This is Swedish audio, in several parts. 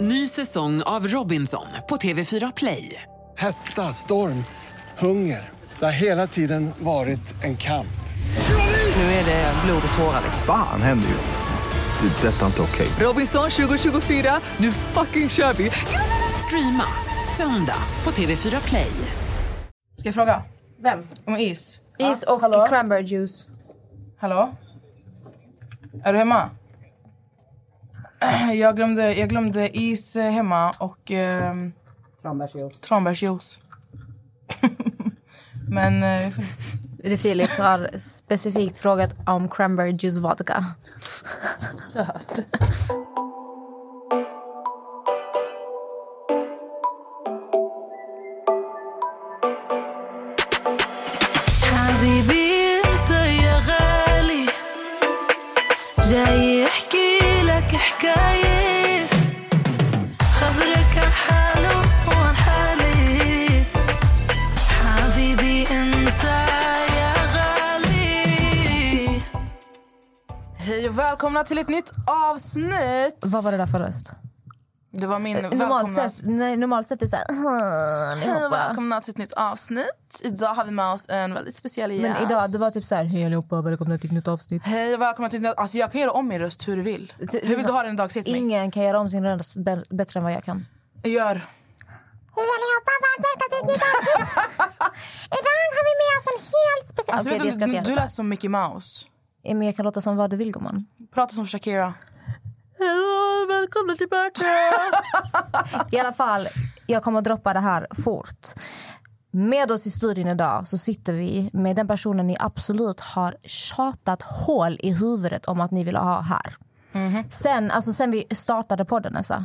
Ny säsong av Robinson på TV4 Play. Hetta, storm, hunger. Det har hela tiden varit en kamp. Nu är det blod och tårar. Fan händer just nu. Det. är Detta är inte okej. Robinson 2024, nu fucking kör vi! Streama söndag på TV4 Play. Ska jag fråga? Vem? Om is? Is Ja, och hallå? cranberry juice. Hallå? Är du hemma? Jag glömde, jag glömde is eh, hemma och ehm, Tranbärsjuice. tranbärsjuice. Men eh, Det Filip har specifikt frågat om cranberry juice vodka. Söt. välkomna till ett nytt avsnitt! Vad var det där för röst? Det var min Normalt välkomna... sett, nej, normalt sett är det såhär... Hej och allihopa. välkomna till ett nytt avsnitt. Idag har vi med oss en väldigt speciell gäst. Men idag det var typ såhär... Hej allihopa, välkomna till ett nytt avsnitt. Hej och välkomna till... Alltså jag kan göra om min röst hur du vill. Hur vill du ha den idag? Säg. Ingen kan göra om sin röst bä- bättre än vad jag kan. Gör. Hej allihopa, välkomna till ett nytt avsnitt! Idag har vi med oss en helt speciell... Alltså, vet ska du, du, du lät som Mickey Mouse. Men jag kan låta som vad du vill gumman. Prata som Shakira. välkomna tillbaka! I alla fall, jag kommer att droppa det här fort. Med oss i studion idag så sitter vi med den personen ni absolut har tjatat hål i huvudet om att ni vill ha här. Sen, alltså sen vi startade podden. Alltså.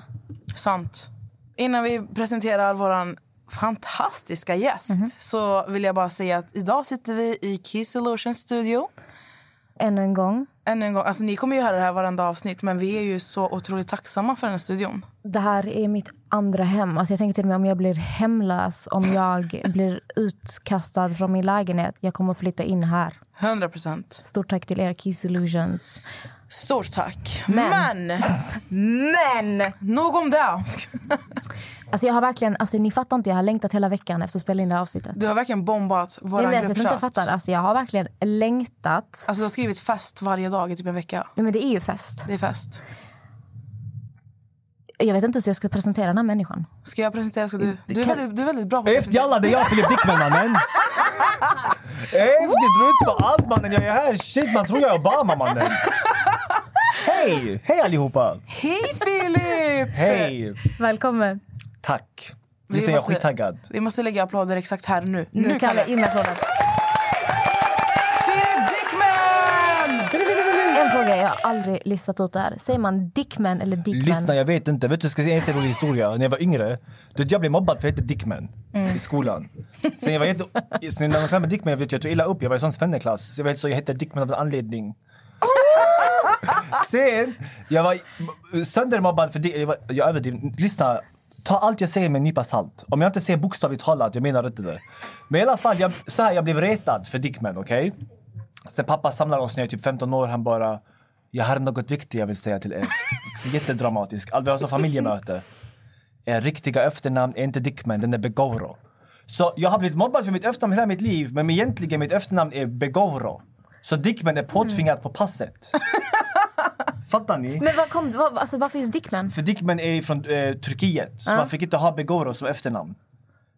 Sant. Innan vi presenterar vår fantastiska gäst så vill jag bara säga att idag sitter vi i Key Solutions studio. Ännu en gång. Ännu en gång. Alltså, ni kommer ju höra det här varenda avsnitt men vi är ju så otroligt tacksamma för den här studion. Det här är mitt andra hem. Alltså jag tänker till och om jag blir hemlös, om jag blir utkastad från min lägenhet. Jag kommer flytta in här. 100 procent. Stort tack till er, Kiss Illusions. Stort tack. Men- men Men! nog om det. Alltså jag har verkligen, alltså ni fattar inte, jag har längtat hela veckan efter att spela in det här avsnittet. Du har verkligen bombat vår Nej, men tror inte jag gruppchatt. fattar. Alltså jag har verkligen längtat. Alltså, du har skrivit fest varje dag i typ en vecka. Nej, men det är ju fest. Det är fest. Jag vet inte hur jag ska presentera den här människan. Ska jag presentera? Ska du? Du är, Kan- väldigt, du är väldigt bra på att Efter presentera. alla, det är jag Filip Dickman mannen. Efter, tro inte på allt mannen, jag är här. Shit man tror jag är Obama mannen. Hej! Hej allihopa! Hej Filip! Hej! Välkommen. Tack. Just det, jag är måste- skittaggad. Vi måste lägga applåder exakt här nu. Nu, Nu, Kalle. in applåden. Filip Dickman! En fråga, jag har aldrig listat ut det här. Säger man Dickman eller Dickman? Lyssna, jag vet inte. Vet du, jag ska säga en jätterolig historia. När jag var yngre, du vet, jag blev mobbad för att jag hette Dickman i skolan. Sen jag var jätte... Sen när man kallade mig Dickman, jag, vet, jag tog illa upp. Jag var i sån svenneklass. Så jag vet så jag hette Dickman av en anledning. Sen, jag var söndermobbad för det. Jag, var, jag överdriver. Lyssna. Ta allt jag säger med en nypa salt. Om jag inte säger bokstavligt talat, jag menar inte det. Men i alla fall, jag, så här, jag blev retad för Dickman, okej? Sen pappa samlar oss när jag är typ 15 år. Han bara, jag har något viktigt jag vill säga till er. Jättedramatisk. Alltså, vi har så familjemöte. Er riktiga efternamn är inte Dickman, den är Begoro. Så jag har blivit mobbad för mitt efternamn hela mitt liv, men egentligen mitt efternamn är Begoro. Så Dickman är påtvingat på passet. Fattar ni? Men vad kom, vad, alltså, varför just Dickman? För Dickman är från eh, Turkiet, så man fick inte ha Begoro som efternamn.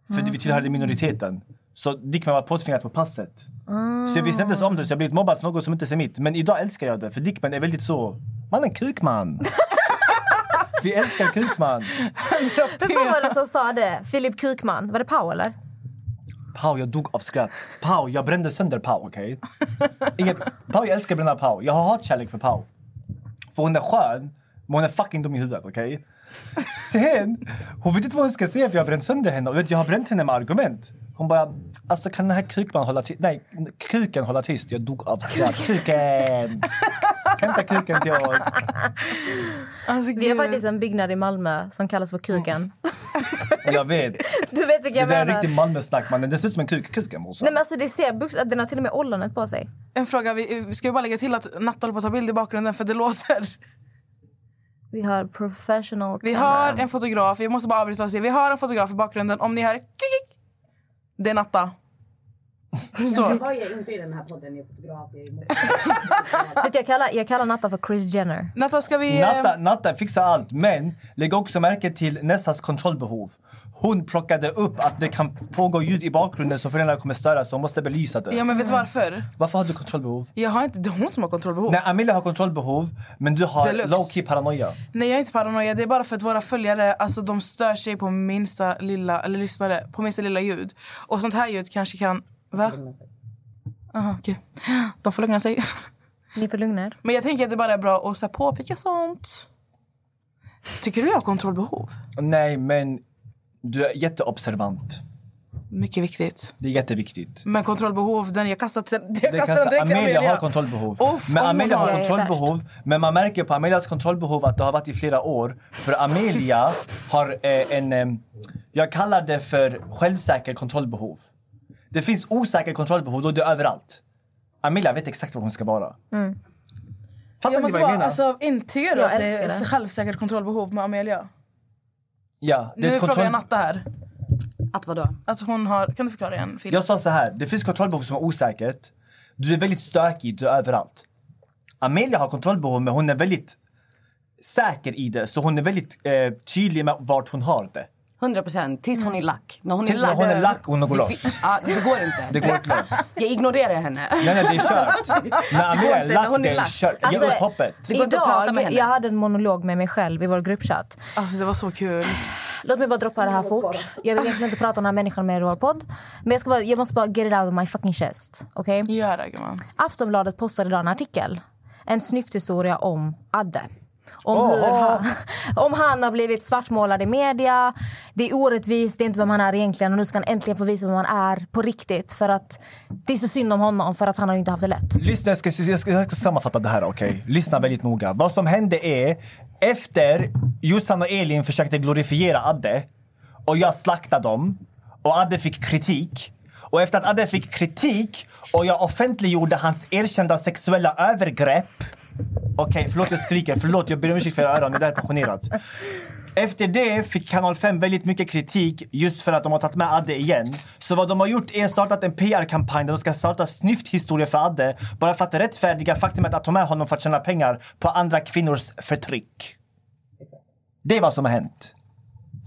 För vi tillhörde minoriteten. Så Dickman var påtvingat på passet. Så jag visste inte ens om det, så jag blev mobbad för något som inte är mitt. Men idag älskar jag det, för Dickman är väldigt så... Man är en kukman. vi älskar kukman. Vem fan var det som sa det? Filip Kukman? Var det Pau eller? Pau, jag dog av skratt. Pau, jag brände sönder Pau, okej? Inget... Pau, jag älskar att bränna Pau. Jag har hatkärlek för Pau. För hon är skön, men hon är fucking dum i huvudet, okej? Sen, hon vet inte vad hon ska säga för jag har bränt sönder henne. Och vet, jag har bränt henne med argument. Hon bara, alltså kan den här kukman hålla tyst? Nej, kuken hålla tyst. Jag dog av skratt. Kuken! Hämta kuken till oss. Alltså, Vi har gud. faktiskt en byggnad i Malmö som kallas för Kuken. Jag vet. Du vet vilka Det jag där är menar? riktigt Malmösnack mannen. Det ser ut som en kuk. Kuken morsan. Nej men alltså det ser bux- den har till och med ollonet på sig. En fråga, vi, vi ska bara lägga till att Natta håller på att ta bild i bakgrunden för det låter. Vi har professional Vi har en fotograf, jag måste bara avbryta säga. Vi har en fotograf i bakgrunden. Om ni hör klick, det är Natta. Så. Jag är inte i den här podden, jag är fotograf. Jag kallar, jag kallar Natta för Chris Jenner. Natta, ska vi... eh, Natta, Natta fixar allt, men lägg också märke till Nessas kontrollbehov. Hon plockade upp att det kan pågå ljud i bakgrunden som föräldrarna kommer störa så hon måste belysa det. Ja, men vet du varför? Varför har du kontrollbehov? Jag har inte, det är hon som har kontrollbehov. Nej, Amelia har kontrollbehov, men du har Deluxe. low key paranoia. Nej, jag är inte paranoia. Det är bara för att våra följare alltså, de stör sig på minsta lilla, eller lyssnare, på minsta lilla ljud. Och sånt här ljud kanske kan... Va? Aha, okej. De får lugna sig. Ni får lugna er. Men jag tänker att det bara är bra att så här, påpeka sånt. Tycker du jag har kontrollbehov? Nej, men du är jätteobservant. Mycket viktigt. Det är jätteviktigt. Men kontrollbehov, den jag kastar, jag kastar den direkt till Amelia Amelia. har kontrollbehov. Uff, men Amelia har kontrollbehov. Men man märker på Amelias kontrollbehov att det har varit i flera år. För Amelia har eh, en... Eh, jag kallar det för självsäker kontrollbehov. Det finns osäker kontrollbehov, då är det överallt. Amelia vet exakt var hon ska vara. Fattar Jag ni vad jag menar? alltså, intygar du att det är det. självsäkert kontrollbehov med Amelia? ja, det är Nu ett frågar jag kontroll... Natta här. Att vadå? Att hon har, kan du förklara igen? Filip? Jag sa så här, det finns kontrollbehov som är osäkert. Du är väldigt stökig, du är överallt. Amelia har kontrollbehov men hon är väldigt säker i det. Så hon är väldigt eh, tydlig med vart hon har det. 100 procent. Tills hon är lack. När hon Till är när lack. hon är lack hon går det, loss. ja, det går inte. Det går inte loss. Jag ignorerar henne. Nej, nej, det är kört. När Amelia är lack, när hon är det är kört. Alltså, Ge upp hoppet. Prata med Idag, jag hade en monolog med mig själv i vår gruppchatt. Alltså det var så kul. Låt mig bara droppa det här fort. Jag vill egentligen inte prata om den här människan med i vår podd. Men jag, ska bara, jag måste bara get it out of my fucking chest. Okej? Gör det gumman. Aftonbladet postade idag en artikel. En snyfthistoria om Adde. Om, Åh. hur han, om han har blivit svartmålad i media. Det är orättvist, det är inte vem han är egentligen. Och nu ska han äntligen få visa vem han är på riktigt. För att Det är så synd om honom för att han har inte haft det lätt. Lyssna, jag ska, jag ska, jag ska sammanfatta det här, okej? Lyssna väldigt noga. Vad som hände är, efter Jossan och Elin försökte glorifiera Adde och jag slaktade dem och Adde fick kritik. Och efter att Adde fick kritik och jag offentliggjorde hans erkända sexuella övergrepp Okej, förlåt jag skriker. Förlåt, jag ber om ursäkt för era öron. Det där är passionerat. Efter det fick Kanal 5 väldigt mycket kritik just för att de har tagit med Adde igen. Så vad de har gjort är startat en PR-kampanj där de ska starta snyfthistoria för Adde bara för att rättfärdiga faktumet att ta med honom för att tjäna pengar på andra kvinnors förtryck. Det är vad som har hänt.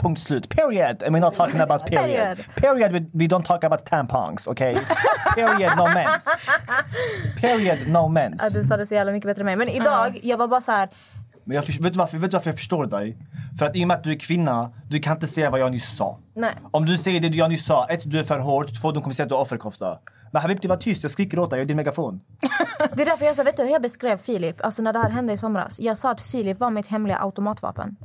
Punkt slut. Period. And we're not talking about period. Period. We, we don't talk about tampons, okay? Period, no mens. Period, no mens. Ja, du sa det så jävla mycket bättre än mig. Men idag, jag var bara så här... Men jag, vet, du varför, vet du varför jag förstår dig? För att i och med att du är kvinna, du kan inte säga vad jag nyss sa. Nej. Om du säger det jag nyss sa, ett, du är för hård, två, de kommer säga att du är offerkofta. Men Habibti, var tyst, jag skriker åt dig, jag är din megafon. Det är därför jag sa, vet du hur jag beskrev Filip? Alltså när det här hände i somras. Jag sa att Filip var mitt hemliga automatvapen.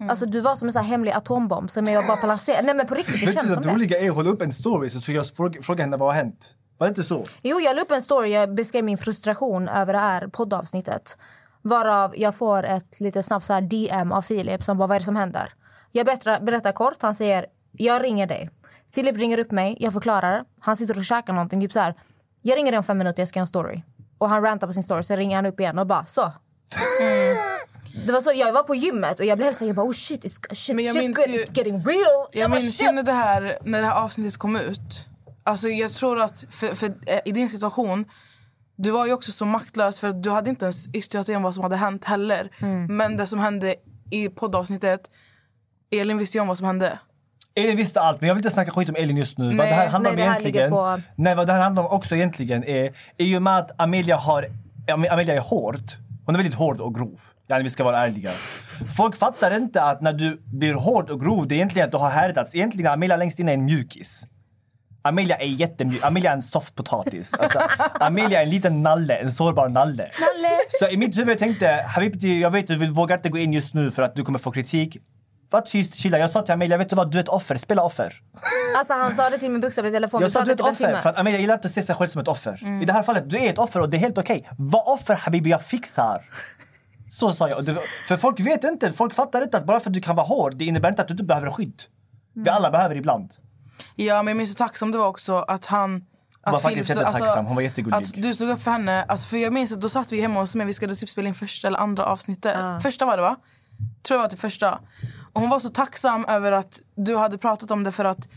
Alltså du var som en sån här hemlig atombomb som jag bara placerade. Nej men på riktigt, det känns som att det det. roliga är att hålla upp en story så jag fråga, fråga henne vad har hänt. Var det inte så? Jo, jag la upp en story. Jag beskrev min frustration över det här poddavsnittet. Varav jag får ett lite snabbt så här DM av Filip som bara, vad är det som händer? Jag berättar, berättar kort. Han säger, jag ringer dig. Filip ringer upp mig, jag förklarar. Han sitter och käkar någonting. Typ så här, jag ringer dig om fem minuter, jag ska göra en story. Och han rantar på sin story, sen ringer han upp igen och bara, så. Mm. Det var så, jag var på gymmet och jag blev så jag bara, oh shit, it's, shit Men jag shit's ju- getting real. Jag bara, minns ju när det, här, när det här avsnittet kom ut. Alltså jag tror att för, för, eh, i din situation, du var ju också så maktlös för du hade inte ens yttrat dig om vad som hade hänt heller. Mm. Men det som hände i poddavsnittet, Elin visste ju om vad som hände. Elin visste allt, men jag vill inte snacka skit om Elin just nu. vad Nej, det här handlar nej, om egentligen... på- Nej, vad det här handlar om också egentligen är... I och med att Amelia har... Am- Amelia är hård. Hon är väldigt hård och grov. Yani, vi ska vara ärliga. Folk fattar inte att när du blir hård och grov, det är egentligen att du har härdats. Egentligen Amelia längst in är en mjukis. Amelia är jättemjuk. Amelia är en soft potatis. Alltså, Amelia är en liten nalle, en sårbar nalle. Nalle. Så i mitt huvud tänkte Habibti, jag vet du vågar inte gå in just nu för att du kommer få kritik. Var tyst, chilla. Jag sa till Amelia, vet du vad? Du är ett offer. Spela offer. Alltså han sa det till min bokstav i telefon. Jag sa du är ett typ en offer. För att Amelia gillar inte att se sig själv som ett offer. I det här fallet, du är ett offer och det är helt okej. Var offer Habibi, jag fixar. Så sa jag. Det- För folk vet inte, folk fattar inte att bara för att du kan vara hård, det innebär inte att du inte behöver skydd. Vi alla behöver ibland. Ja, men jag minns hur tacksam det var också att han... Att var faktiskt stod- jättetacksam. Hon var jättegullig. Att du stod upp för henne. Alltså, för jag minns att då satt vi hemma hos mig. Vi skulle typ spela in första eller andra avsnittet. Första var det va? Tror jag var till första. Och hon var så tacksam över att du hade pratat om det för att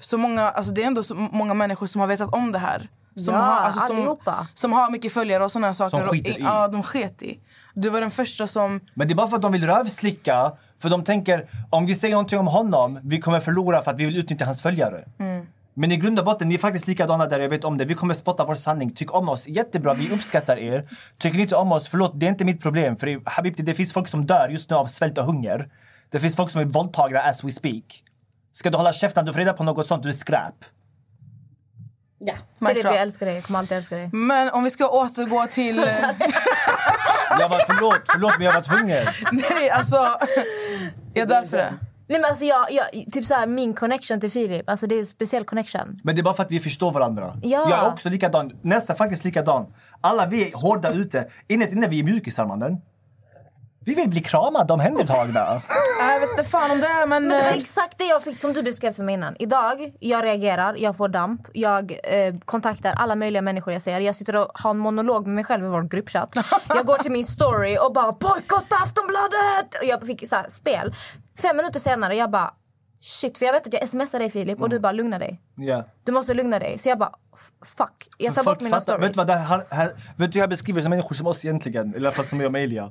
så många, alltså det är ändå så många människor som har vetat om det här. Som, Ja, har, alltså som, som har mycket följare och sådana saker. Som skiter och, i. Ja, de sket i. Du var den första som... Men det är bara för att de vill rövslicka. För de tänker, om vi säger någonting om honom, vi kommer förlora för att vi vill utnyttja hans följare. Men i grund och botten, ni är faktiskt likadana där, jag vet om det. Vi kommer spotta vår sanning. Tyck om oss, jättebra, vi uppskattar er. Tycker ni inte om oss, förlåt, det är inte mitt problem. För det- Habibti, det finns folk som dör just nu av svält och hunger. Det finns folk som är våldtagna as we speak. Ska du hålla käften, du får reda på något sånt, du är skräp. Ja. Filip, jag älskar dig. Jag kommer alltid älska dig. Men om vi ska återgå till... Jag var, förlåt, förlåt, men jag var tvungen. Nej, alltså... Jag är där för det. Nej, men alltså jag, jag, typ så här, min connection till Filip, alltså det är en speciell connection. Men det är bara för att vi förstår varandra. Ja. Jag är också likadan, nästan faktiskt likadan. Alla vi är hårda ute. Innerst inne vi är mjukisar mannen. Vi vill bli kramade, omhändertagna. Jag vet inte fan om det är, men... Men det var eh, exakt det jag fick som du beskrev för mig innan. Idag, jag reagerar, jag får damp, jag eh, kontaktar alla möjliga människor jag ser. Jag sitter och har en monolog med mig själv i vår gruppchatt. Jag går till min story och bara bojkotta Aftonbladet! Och jag fick så här, spel. Fem minuter senare, jag bara shit, för jag vet att jag smsar dig Filip och du bara lugna dig. Ja. Du måste lugna dig. Så jag bara fuck, jag tar Folk bort mina fattar- stories. Vet du vad, det här, här, vet du hur jag beskriver som människor som oss egentligen? Eller i alla fall som jag och Amelia.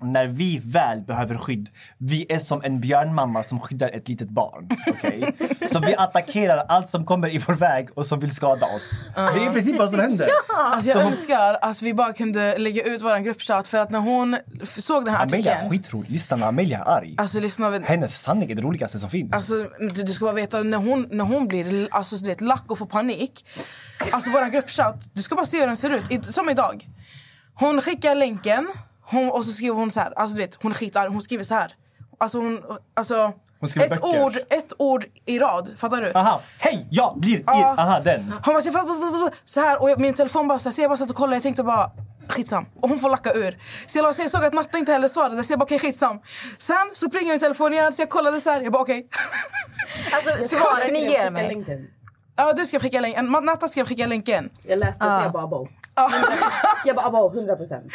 När vi väl behöver skydd, vi är som en björnmamma som skyddar ett litet barn. okej? Så vi attackerar allt som kommer i vår väg och som vill skada oss. Det är i princip vad som händer. Alltså jag älskar att vi bara kunde lägga ut vår gruppchatt för att när hon såg den här Amelia är artikeln... skitrolig. Lyssna, när Amelia är arg. Alltså lyssna, vid- Hennes sanning är det roligaste som finns. alltså, du, du ska bara veta när hon, när hon blir alltså, du vet, lack och får panik. Alltså vår gruppchatt, du ska bara se hur den ser ut. I, som idag. Hon skickar länken hon, och så skriver hon så här. Alltså du vet, hon är skitarg. Hon skriver så här. Alltså hon, alltså... Hon skriver ett böcker. ord, ett ord i rad. Fattar du? Aha, hej, jag blir ir. Ja. Aha, den. Hon bara, så, så här, och jag, min telefon bara så, här, så jag bara satt och kollade, jag tänkte bara skitsam. Och hon får lacka ur. Så jag, så jag såg att Natta inte heller svarade, så jag bara okej skitsam. Sen så plingar min telefon igen, så jag kollade så här, jag bara okej. Alltså svaren ni ger mig. Ja du ska skicka länken, Natta ska skicka länken. Jag läste så jag bara abo. jag bara abo, 100 procent.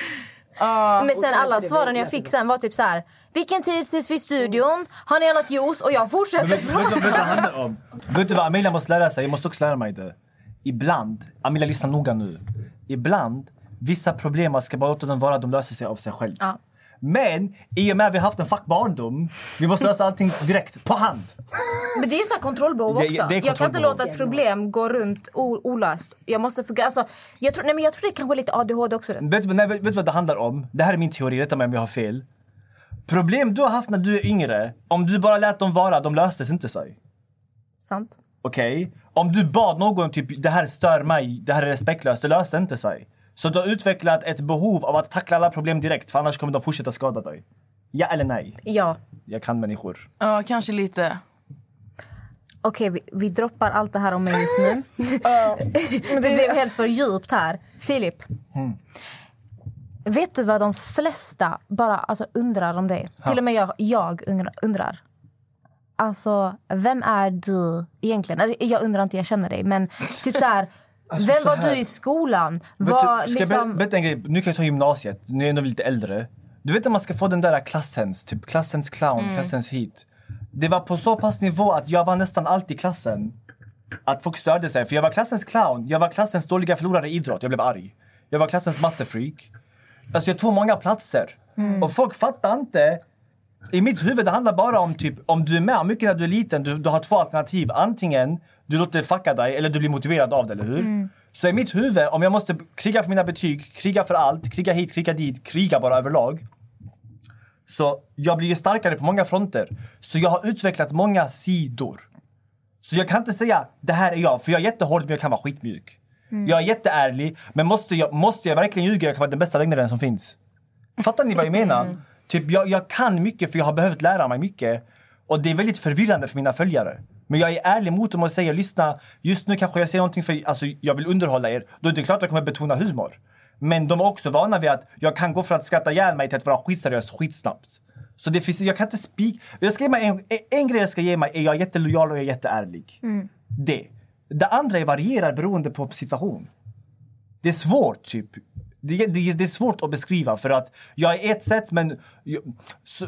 Men sen alla svaren jag fick sen var typ så här. Vilken tid ses vi i studion? Har ni annat juice? Och jag Men fortsätter vet, du vad det handlar om? vet du vad Amelia måste lära sig? Jag måste också lära mig det. Ibland, Amelia lyssna noga nu. Ibland, vissa problem man ska bara låta dem vara, de löser sig av sig själv. Ja. Men i och med att vi har haft en fuck barndom, vi måste lösa allting direkt, på hand. Men det är så kontrollbehov Det- också. det är jag kan inte kontrollbehov. låta ett problem gå runt olöst. Jag måste fokusera. Alltså, jag, tror, nej, men jag tror det är kanske lite ADHD också. Vet du nej, vet, vet du vad det handlar om? Det här är min teori, rätta mig om jag har fel. Problem du har haft när du är yngre, om du bara lät dem vara, de löstes inte sig. Sant. Okej? Om du bad någon typ det här stör mig, det här är respektlöst, det löste inte sig. Så du har utvecklat ett behov av att tackla alla problem direkt för annars kommer de fortsätta skada dig. Ja eller nej? Ja. Jag kan människor. Ja kanske lite. Okej, vi, vi droppar allt det här om mig just nu. det blev helt för djupt här. Filip. Vet du vad de flesta bara alltså, undrar om dig? Till och med jag, jag undrar- undrar. Alltså, vem är du egentligen? Alltså, Jag undrar inte, jag känner dig. Men typ så här, Alltså, vem var du i skolan? Vad, du, ska jag liksom, ber- berätta en grej? Nu kan jag ta gymnasiet. Nu är jag ändå lite äldre. Du vet att man ska få den där klassens, typ klassens clown, klassens hit. Det var på så pass nivå att jag var nästan alltid klassen. Att folk störde sig. För jag var klassens clown, jag var klassens dåliga förlorare i idrott. Jag blev arg. Jag var klassens mattefreak. Alltså jag tog många platser. Och folk fattar inte. I mitt huvud det handlar bara om typ om du är med mycket när du är liten. Du, du har två alternativ. Antingen du låter det fucka dig eller du blir motiverad av det, eller hur? Så i mitt huvud, om jag måste kriga för mina betyg, kriga för allt, kriga hit, kriga dit, kriga bara överlag. Så jag blir ju starkare på många fronter. Så jag har utvecklat många sidor. Så jag kan inte säga det här är jag, för jag är jättehård men jag kan vara skitmjuk. Jag är jätteärlig, men måste jag, måste jag verkligen ljuga? Jag kan vara den bästa lögnaren som finns. Fattar ni vad jag menar? Typ, jag, jag kan mycket för jag har behövt lära mig mycket. Och det är väldigt förvirrande för mina följare. Men jag är ärlig mot dem och säger lyssna, just nu kanske jag säger någonting för alltså, jag vill underhålla er. Då är det klart att jag kommer betona humor. Men de är också vana vid att jag kan gå från att skratta ihjäl mig till att vara skitseriös skitsnabbt. Så det finns, jag kan inte spik... Jag ska ge mig en, en grej jag ska ge mig är jag är jättelojal och jag är jätteärlig. Det. Det andra är varierar beroende på situation. Det är svårt, typ. Det, det, det är svårt att beskriva för att jag är ett sätt men... Jag, så,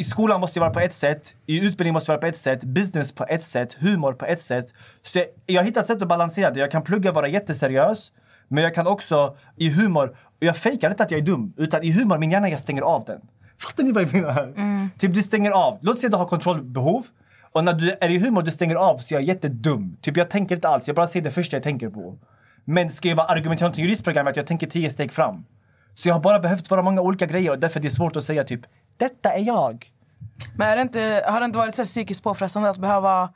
i skolan måste jag vara på ett sätt, i utbildning måste jag vara på ett sätt, business på ett sätt, humor på ett sätt. Så jag, jag har hittat sätt att balansera det. Jag kan plugga och vara jätteseriös, men jag kan också i humor, och jag fejkar inte att jag är dum, utan i humor, min hjärna, jag stänger av den. Fattar ni vad jag menar? Typ du stänger av. Låt säga att du har kontrollbehov. Och när du är i humor du stänger av så jag är jättedum. Typ jag tänker inte alls, jag bara ser det första jag tänker på. Men ska jag vara argumenterande till juristprogrammet, jag tänker tio steg fram. Så jag har bara behövt vara många olika grejer och därför är det svårt att säga typ detta är jag. Men är det inte, har det inte varit så psykiskt påfrestande att behöva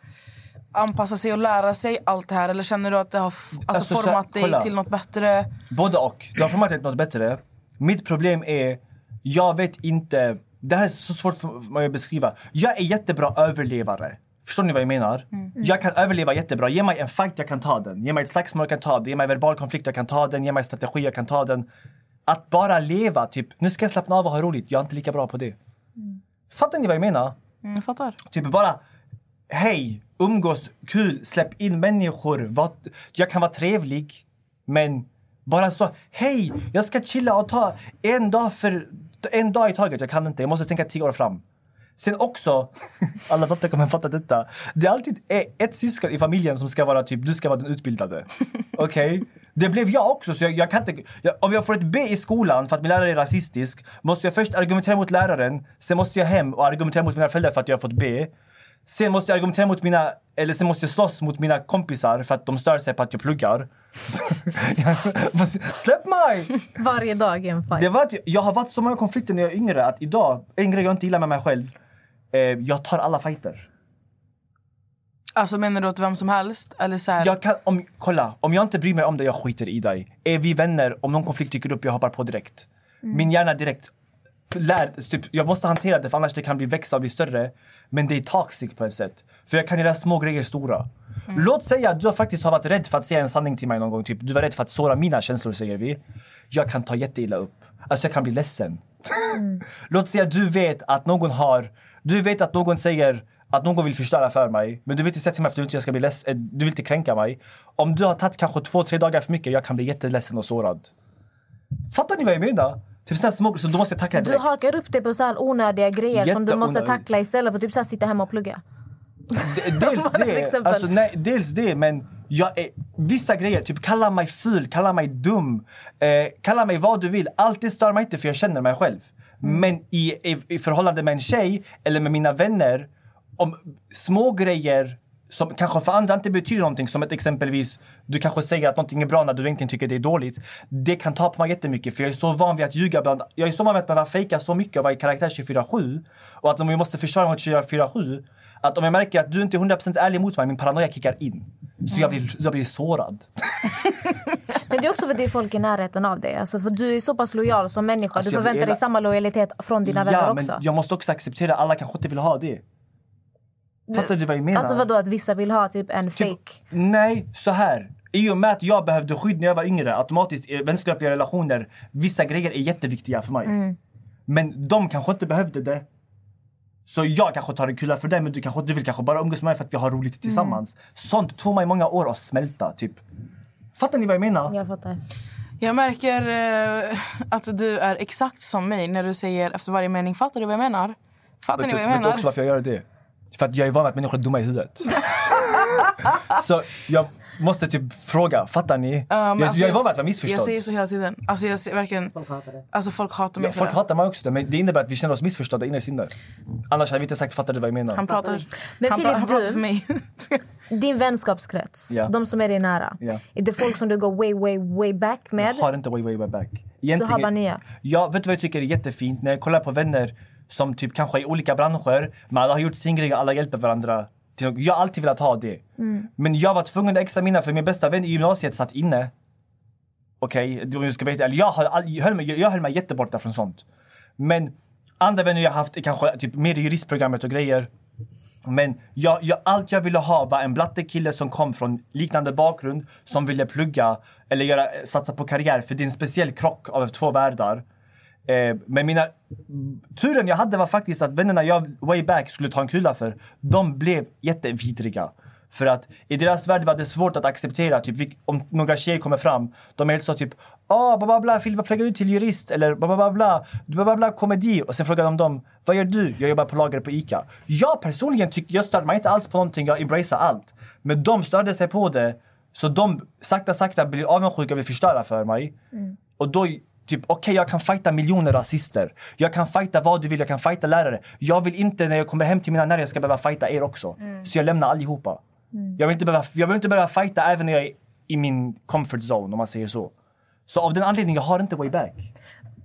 anpassa sig och lära sig allt det här? Eller känner du att det har alltså, Alltså, så- format dig kolla. till något bättre? Både och. Du har format till något bättre. Mitt problem är, jag vet inte, det här är så svårt för mig att beskriva. Jag är jättebra överlevare. Förstår ni vad jag menar? Jag kan överleva jättebra. Ge mig en fight, jag kan ta den. Ge mig ett slagsmål, jag kan ta det. Ge mig verbal konflikt, jag kan ta den. Ge mig strategi, jag kan ta den. Att bara leva, typ, nu ska jag slappna av och ha roligt. Jag är inte lika bra på det. Fattar ni vad jag menar? Mm, jag fattar. Typ bara, hej, umgås, kul, släpp in människor. Var, jag kan vara trevlig, men bara så, hej, jag ska chilla och ta en dag, för, en dag i taget. Jag kan inte, jag måste tänka tio år fram. Sen också, alla döttrar kommer fatta detta. Det är alltid e- ett syskon i familjen som ska vara typ, du ska vara den utbildade. Okej? Det blev jag också, så jag, jag kan inte... Jag, om jag får ett B i skolan för att min lärare är rasistisk måste jag först argumentera mot läraren, sen måste jag hem och argumentera mot mina föräldrar för att jag har fått B. Sen måste jag argumentera mot mina, eller sen måste jag slåss mot mina kompisar för att de stör sig på att jag pluggar. Släpp mig! Varje dag är en fight. Det var att jag har varit så många konflikter när jag är yngre att idag, en grej jag inte gillar med mig själv, eh, jag tar alla fighter. Alltså menar du åt vem som helst? Eller så här, Jag kan, om, kolla, om jag inte bryr mig om det, jag skiter i dig. Är vi vänner, om någon konflikt dyker upp, jag hoppar på direkt. Min hjärna direkt lär, typ, jag måste hantera det för annars det kan bli växa och bli större. Men det är toxic på ett sätt. För jag kan göra små grejer stora. Låt säga att du faktiskt har varit rädd för att säga en sanning till mig någon gång. Typ, du var rädd för att såra mina känslor säger vi. Jag kan ta jätteilla upp. Alltså jag kan bli ledsen. Låt säga att du vet att någon har... Du vet att någon säger att någon vill förstöra för mig. Men du vill inte säga till mig för att du inte jag ska bli leds- eh, Du vill inte kränka mig. Om du har tagit kanske två, tre dagar för mycket, jag kan bli jätteledsen och sårad. Fattar ni vad jag menar? Typ sådana små, så då måste tackla det Du direkt. hakar upp dig på så här onödiga grejer som du måste tackla istället för att typ så sitta hemma och plugga. Dels det, alltså, nej, dels det, men jag är, vissa grejer, typ kalla mig ful, kalla mig dum, eh, kalla mig vad du vill. Allt det stör mig inte för jag känner mig själv. Mm. Men i, i, i förhållande med en tjej eller med mina vänner, om små grejer som kanske för andra inte betyder någonting, som ett exempelvis du kanske säger att någonting är bra när du egentligen tycker det är dåligt. Det kan ta på mig jättemycket för jag är så van vid att ljuga bland, jag är så van vid att behöva fejka så mycket och vara i karaktär 24-7 och att om jag måste försvara mig 24-7 att om jag märker att du inte är 100% ärlig mot mig, min paranoia kickar in. Så jag blir, jag blir sårad. Men det är också för att det är folk i närheten av dig. Alltså för du är så pass lojal som människa. Alltså, du förväntar dig samma lojalitet från dina ja, vänner men också. jag måste också acceptera alla kanske inte vill ha det. Fattar du vad jag menar? Alltså vadå att vissa vill ha typ en fake? Nej, så här. I och med att jag behövde skydd när jag var yngre, automatiskt i vänskapliga relationer, vissa grejer är jätteviktiga för mig. Mm. Men de kanske inte behövde det. Så jag kanske tar det kul för dig, men du kanske du vill kanske bara umgås med mig för att vi har roligt tillsammans. Mm. Sånt tog mig många år att smälta, typ. Fattar ni vad jag menar? Jag fattar. Jag märker eh, att du är exakt som mig när du säger efter varje mening. Fattar du vad jag menar? Fattar Vet ni du, vad jag vet du menar? också varför jag gör det? För att jag är van vid att människor är dumma i huvudet. så jag måste typ fråga, fattar ni? Men jag, alltså, jag är van vid att vara Jag missförstådd. säger så hela tiden. Alltså jag ser verkligen... Folk hatar det. Alltså folk hatar mig Ja, folk det. hatar mig också, men det innebär att vi känner oss missförstådda inne. Annars hade vi inte sagt, fattar du vad jag menar? Han pratar. Men han, Filip, han pratar du- för mig. Din vänskapskrets, Ja. de som är dig nära. Ja. Är det folk som du går way, way, way back med? Jag har inte way, way, way back. Du har bara nya? Ja, vet du vad jag tycker är jättefint? När jag kollar på vänner som typ kanske är i olika branscher, men alla har gjort sin grej och alla hjälper varandra. Jag har alltid velat ha det. Mm. Men jag var tvungen att examinera för min bästa vän i gymnasiet satt inne. Okej, okay, om jag ska veta. Jag, höll mig, jag höll mig jätteborta från sånt. Men andra vänner jag haft är kanske typ mer i juristprogrammet och grejer. Men jag, jag, allt jag ville ha var en blattekille som kom från liknande bakgrund som ville plugga eller göra, satsa på karriär. För det är en speciell krock av två världar. Eh, men mina, turen jag hade var faktiskt att vännerna jag way back skulle ta en kula för, de blev jättevidriga. För att i deras värld var det svårt att acceptera, typ, om några tjejer kommer fram, de är helt så typ ah, bla bla bla, Filip vad pluggar du till jurist? Eller bla bla bla, bla, bla, bla, bla komedi. Och sen frågar de dem, Vad gör du? Jag jobbar på lager på ICA. Jag personligen tycker, jag stör mig inte alls på någonting, jag embracear allt. Men de störde sig på det, så de sakta sakta blir avundsjuka och vill förstöra för mig. Och då, typ, okej jag kan fighta miljoner rasister. Jag kan fighta vad du vill, jag kan fighta lärare. Jag vill inte när jag kommer hem till mina nära, jag ska behöva fighta er också. Så jag lämnar allihopa. Jag, vill inte behöva, jag vill inte behöva fighta även när jag är i min comfort zone, om man säger så. Så av den anledningen, jag har inte way back.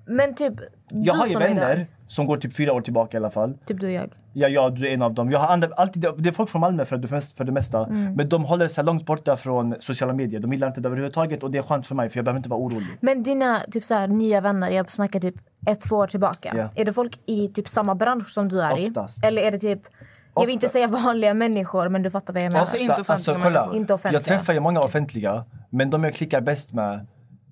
Men typ, Jag har ju vänner som går typ fyra år tillbaka i alla fall. Typ du och jag. Ja, ja, du är en av dem. Jag har andra, alltid, det är folk från Malmö för det, mest, för det mesta. Mm. Men de håller sig långt borta från sociala medier. De gillar inte det överhuvudtaget och det är skönt för mig för jag behöver inte vara orolig. Men dina typ så här, nya vänner, jag snackar typ ett, två år tillbaka. Ja. Är det folk i typ samma bransch som du är Oftast. i? Eller är det typ, jag vill inte säga vanliga människor men du fattar vad jag menar. Alltså, inte offentliga kolla, människor. Inte offentliga. Jag träffar ju många offentliga, men de jag klickar bäst med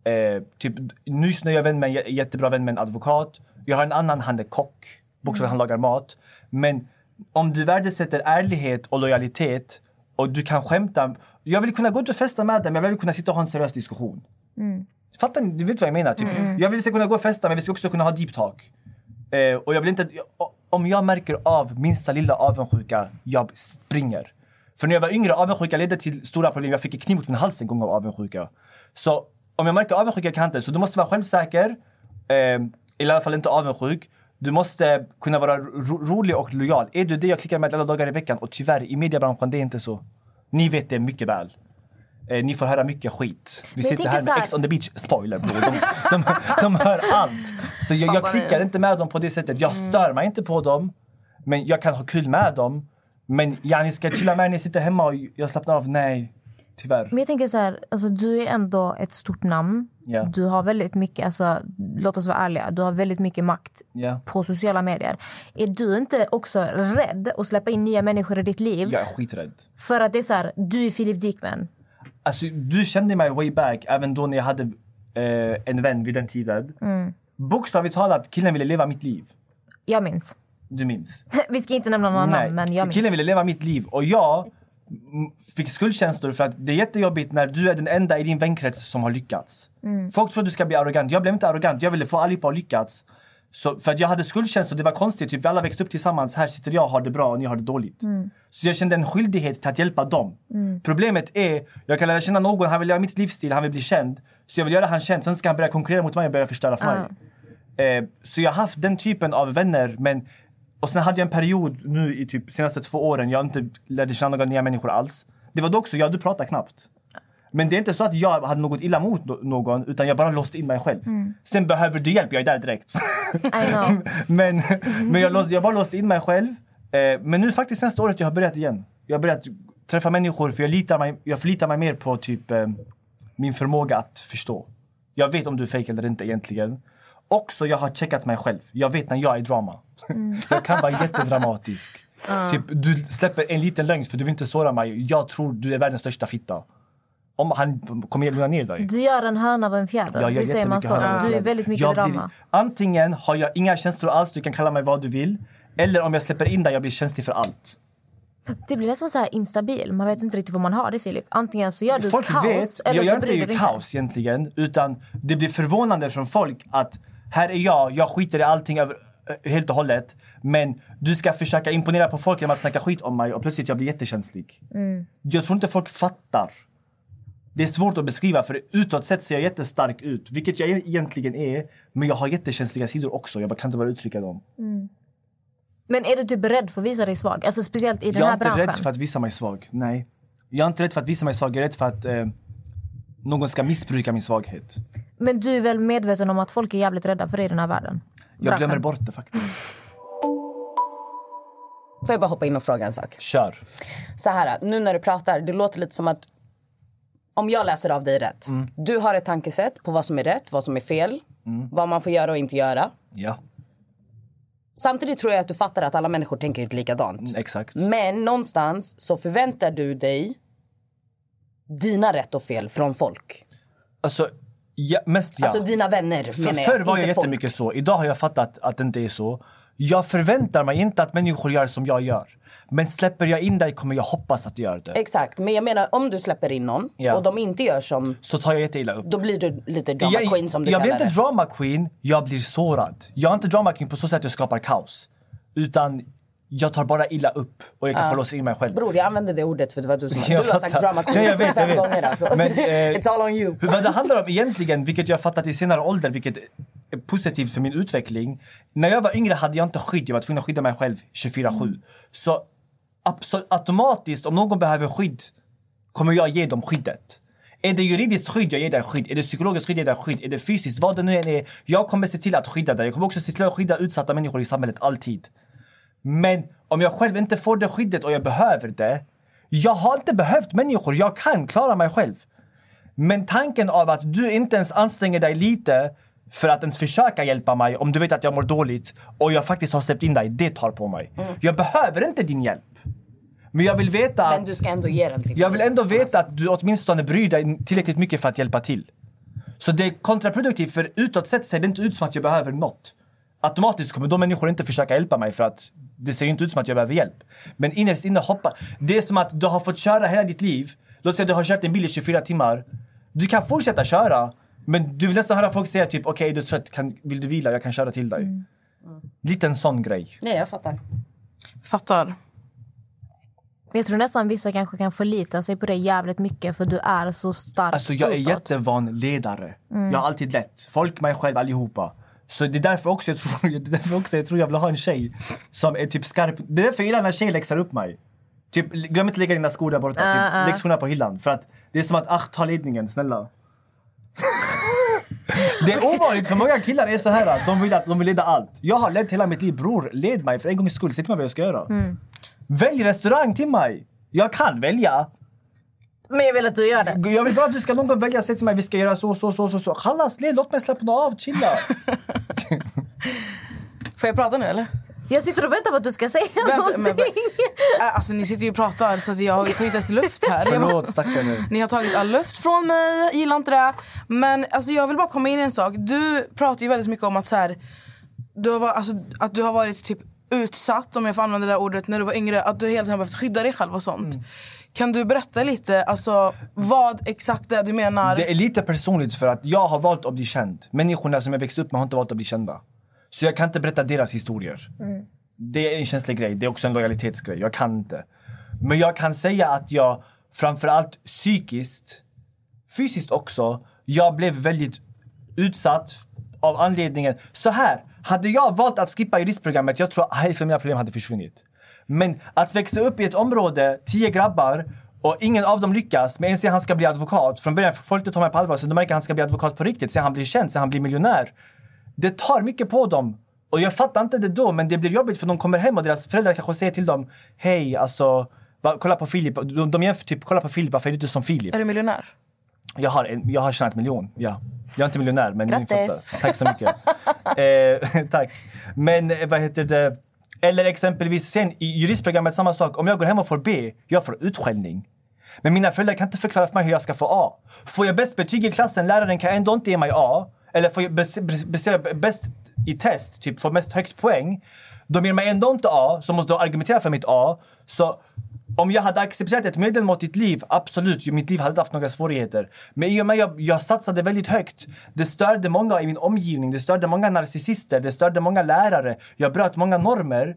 eh, typ, nyss när jag är vän med en jä- jättebra vän med en advokat. Jag har en annan, han är kock. Bokstavligt, han lagar mat. Men om du värdesätter ärlighet och lojalitet och du kan skämta. Jag vill kunna gå ut och festa med dig, men jag vill kunna sitta och ha en seriös diskussion. Fattar ni? Du vet vad jag menar? Typ. Jag vill kunna gå och festa, men vi ska också kunna ha deep talk. Eh, och jag vill inte... Om jag märker av minsta lilla avundsjuka, jag springer. För när jag var yngre, avundsjuka ledde till stora problem. Jag fick en kniv mot min hals en gång av avundsjuka. Så om jag märker avundsjuka kan jag inte. Så du måste vara självsäker, eh, i alla fall inte avundsjuk. Du måste kunna vara ro rolig och lojal. Är du det jag klickar med alla dagar i veckan? Och tyvärr, i mediebranschen, det är inte så. Ni vet det mycket väl. Eh, ni får höra mycket skit. Vi sitter här med här- Ex on the beach, spoiler bror. De, de, de hör allt. Så jag, jag klickar ni- inte med dem på det sättet. Jag stör mig inte på dem. Men jag kan ha kul med dem. Men yani ska jag chilla med när jag sitter hemma och jag slappnar av? Nej, tyvärr. Men jag tänker så här, alltså, du är ändå ett stort namn. Ja. Du har väldigt mycket, alltså, låt oss vara ärliga, du har väldigt mycket makt Ja. på sociala medier. Är du inte också rädd att släppa in nya människor i ditt liv? Jag är skiträdd. För att det är så här, du är Philip Dickman. Alltså, du kände mig way back, även då när jag hade eh, en vän vid den tiden. Bokstavligt talat, killen ville leva mitt liv. Jag minns. Du minns? Vi ska inte nämna några namn, men jag minns. Killen ville leva mitt liv och jag mm, fick skuldkänslor för att det är jättejobbigt när du är den enda i din vänkrets som har lyckats. Mm. Folk tror att du ska bli arrogant. Jag blev inte arrogant, jag ville få allihopa att lyckas. Så, för att jag hade skuldkänslor, det var konstigt. Typ, vi alla växte upp tillsammans. Här sitter jag och har det bra och ni har det dåligt. Mm. Så jag kände en skyldighet till att hjälpa dem. Problemet är, jag kan lära känna någon, han vill göra mitt livsstil, han vill bli känd. Så jag vill göra han känd, sen ska han börja konkurrera mot mig och börja förstöra för mig. Eh, så jag har haft den typen av vänner. Men, och sen hade jag en period nu i typ senaste två åren, jag inte lärde känna några nya människor alls. Det var då också, ja du pratar knappt. Men det är inte så att jag hade något illa mot någon, utan jag bara låste in mig själv. Sen behöver du hjälp, jag är där direkt. Men men jag, låst, jag bara låste in mig själv. Eh, men nu faktiskt nästa året jag har börjat igen. Jag har börjat träffa människor för jag, litar mig, jag förlitar mig mer på typ eh, min förmåga att förstå. Jag vet om du är fake eller inte egentligen. Också jag har checkat mig själv. Jag vet när jag är drama. jag kan vara jättedramatisk. Typ, du släpper en liten lögn för du vill inte såra mig. Jag tror du är världens största fitta. Om han kommer jag lugna ner dig. Du gör en höna av en fjäder. Jag gör Visst säger man så? Du är väldigt mycket jag drama. antingen har jag inga känslor alls, du kan kalla mig vad du vill. Eller om jag släpper in dig, jag blir känslig för allt. Det blir nästan så instabil. Man vet inte riktigt vad man har det Filip. Antingen så gör du Folk kaos vet, eller jag så gör bryr inte du ju dig kaos egentligen. Utan det blir förvånande från folk att här är jag, jag skiter i allting över, eh, helt och hållet. Men du ska försöka imponera på folk genom att snacka skit om mig och plötsligt jag blir jättekänslig. Mm. Jag tror inte folk fattar. Det är svårt att beskriva för utåt sett ser jag jättestark ut, vilket jag egentligen är. Men jag har jättekänsliga sidor också, jag bara kan inte bara uttrycka dem. Men är du typ rädd för att visa dig svag? Alltså speciellt i den jag är här inte branschen. rädd för att visa mig svag, nej. Jag är inte rädd för att visa mig svag, jag är rädd för att eh, någon ska missbruka min svaghet. Men du är väl medveten om att folk är jävligt rädda för dig i den här världen? Jag Branschen. glömmer bort det faktiskt. Får jag bara hoppa in och fråga en sak? Kör. Så här, nu när du pratar, det låter lite som att om jag läser av dig rätt. Mm. Du har ett tankesätt på vad som är rätt, vad som är fel, Mm. vad man får göra och inte göra. Ja, Samtidigt tror jag att du fattar att alla människor tänker inte likadant. exakt. Men någonstans så förväntar du dig dina rätt och fel från folk. Alltså, ja, mest ja. Alltså dina vänner För, menar jag, förr var jag folk. jättemycket så. Idag har jag fattat att det inte är så. Jag förväntar mig inte att människor gör som jag gör. Men släpper jag in dig kommer jag hoppas att du gör det. Exakt, men jag menar om du släpper in någon Ja. och de inte gör som, Så tar jag jätteilla upp. då blir du lite drama jag, queen som du jag blir inte drama queen, jag blir sårad. Jag är inte drama queen på så sätt att jag skapar kaos. Utan jag tar bara illa upp och jag kan få låsa in mig själv. Bror, jag använde det ordet för det var du som... Jag du har sagt drama Nej, jag vet, jag fem gånger alltså. Men, eh, It's all on you. Vad det handlar om egentligen, vilket jag fattat i senare ålder, vilket är positivt för min utveckling. När jag var yngre hade jag inte skydd, jag var tvungen att skydda mig själv 24-7. Så absolut, automatiskt, om någon behöver skydd, kommer jag ge dem skyddet. Är det juridiskt skydd, jag ger dig skydd. Är det psykologiskt skydd, jag ger dig skydd. Är det fysiskt, vad det nu än är. Jag kommer se till att skydda dig. Jag kommer också se till att skydda utsatta människor i samhället, alltid. Men om jag själv inte får det skyddet och jag behöver det. Jag har inte behövt människor, jag kan klara mig själv. Men tanken av att du inte ens anstränger dig lite för att ens försöka hjälpa mig om du vet att jag mår dåligt och jag faktiskt har släppt in dig, det tar på mig. Jag behöver inte din hjälp. Men jag vill veta Men du ska ändå ge den till jag vill ändå veta att du åtminstone bryr dig tillräckligt mycket för att hjälpa till. Så det är kontraproduktivt för utåt sett ser det inte ut som att jag behöver något. Automatiskt kommer de människor inte försöka hjälpa mig för att det ser ju inte ut som att jag behöver hjälp. Men innerst inne hoppa. Det är som att du har fått köra hela ditt liv. Låt säga att du har kört en bil i 24 timmar. Du kan fortsätta köra. Men du vill nästan höra folk säga typ okej du är trött, kan, vill du vila? Jag kan köra till dig. Liten sån grej. Nej, jag fattar. Fattar. Jag tror nästan vissa kanske kan förlita sig på det jävligt mycket för du är så stark Alltså jag är utåt. jättevan ledare. Jag har alltid lätt. Folk, mig själv, allihopa. Så det är därför också jag tror, det är därför också jag, tror jag vill ha en tjej som är typ skarp. Det är därför jag gillar när tjejer läxar upp mig. Typ, glöm inte lägga dina skor där borta. Typ, lägg skorna på hyllan. För att det är som att, ach, ta ledningen, snälla. det är ovanligt för många killar är så här att de vill, att de vill leda allt. Jag har lett hela mitt liv. Bror, led mig för en gångs skull. Säg till mig vad jag ska göra. Välj restaurang till mig. Jag kan välja. Men jag vill att du gör det. Jag vill bara att du ska någon gång välja säga till mig vi ska göra så, så, så, så, så. Led, låt mig slappna av, chilla. Får jag prata nu eller? Jag sitter och väntar på att du ska säga Vänta, någonting. men- Alltså ni sitter ju och pratar så att jag får inte ens luft här. Förlåt stackare. Ni har tagit all luft från mig, jag gillar inte det. Men alltså, jag vill bara komma in i en sak. Du pratar ju väldigt mycket om att, så här, du, har, varit- alltså, att du har varit typ utsatt, om jag får använda det där ordet, när du var yngre. Att du tiden har behövt skydda dig själv och sånt. Kan du berätta lite alltså, vad exakt det är du menar? Det är lite personligt för att jag har valt att bli känd. Människorna som jag växte upp med har inte valt att bli kända. Så jag kan inte berätta deras historier. Det är en känslig grej, det är också en lojalitetsgrej. Jag kan inte. Men jag kan säga att jag framförallt psykiskt, fysiskt också, jag blev väldigt utsatt av anledningen... Så här, hade jag valt att skippa juristprogrammet, jag tror att hälften av mina problem hade försvunnit. Men att växa upp i ett område, tio grabbar, och ingen av dem lyckas, men en säger han ska bli advokat. Från början folk inte ta mig på allvar, så de märker att han ska bli advokat på riktigt. Sen han blir känd, sen han blir miljonär. Det tar mycket på dem. Och jag fattar inte det då, men det blir jobbigt för de kommer hem och deras föräldrar kanske säger till dem Hej, alltså, kolla på Filip. De, de jämför typ, kolla på Filip, varför är du inte som Filip? Är du miljonär? Jag har, en, jag har tjänat miljon, ja. Jag är inte miljonär, men Grattis. Tack så mycket. eh, tack. Men eh, vad heter det? Eller exempelvis sen i juristprogrammet samma sak. Om jag går hem och får B, jag får utskällning. Men mina föräldrar kan inte förklara för mig hur jag ska få A. Får jag bäst betyg i klassen, läraren kan ändå inte ge mig A. Eller får jag bäst, bäst, i test, typ får mest högt poäng. De ger mig ändå inte A, så måste de argumentera för mitt A. Så om jag hade accepterat ett medelmåttigt liv, absolut, mitt liv hade inte haft några svårigheter. Men i och med att jag, jag satsade väldigt högt, det störde många i min omgivning, det störde många narcissister, det störde många lärare. Jag bröt många normer.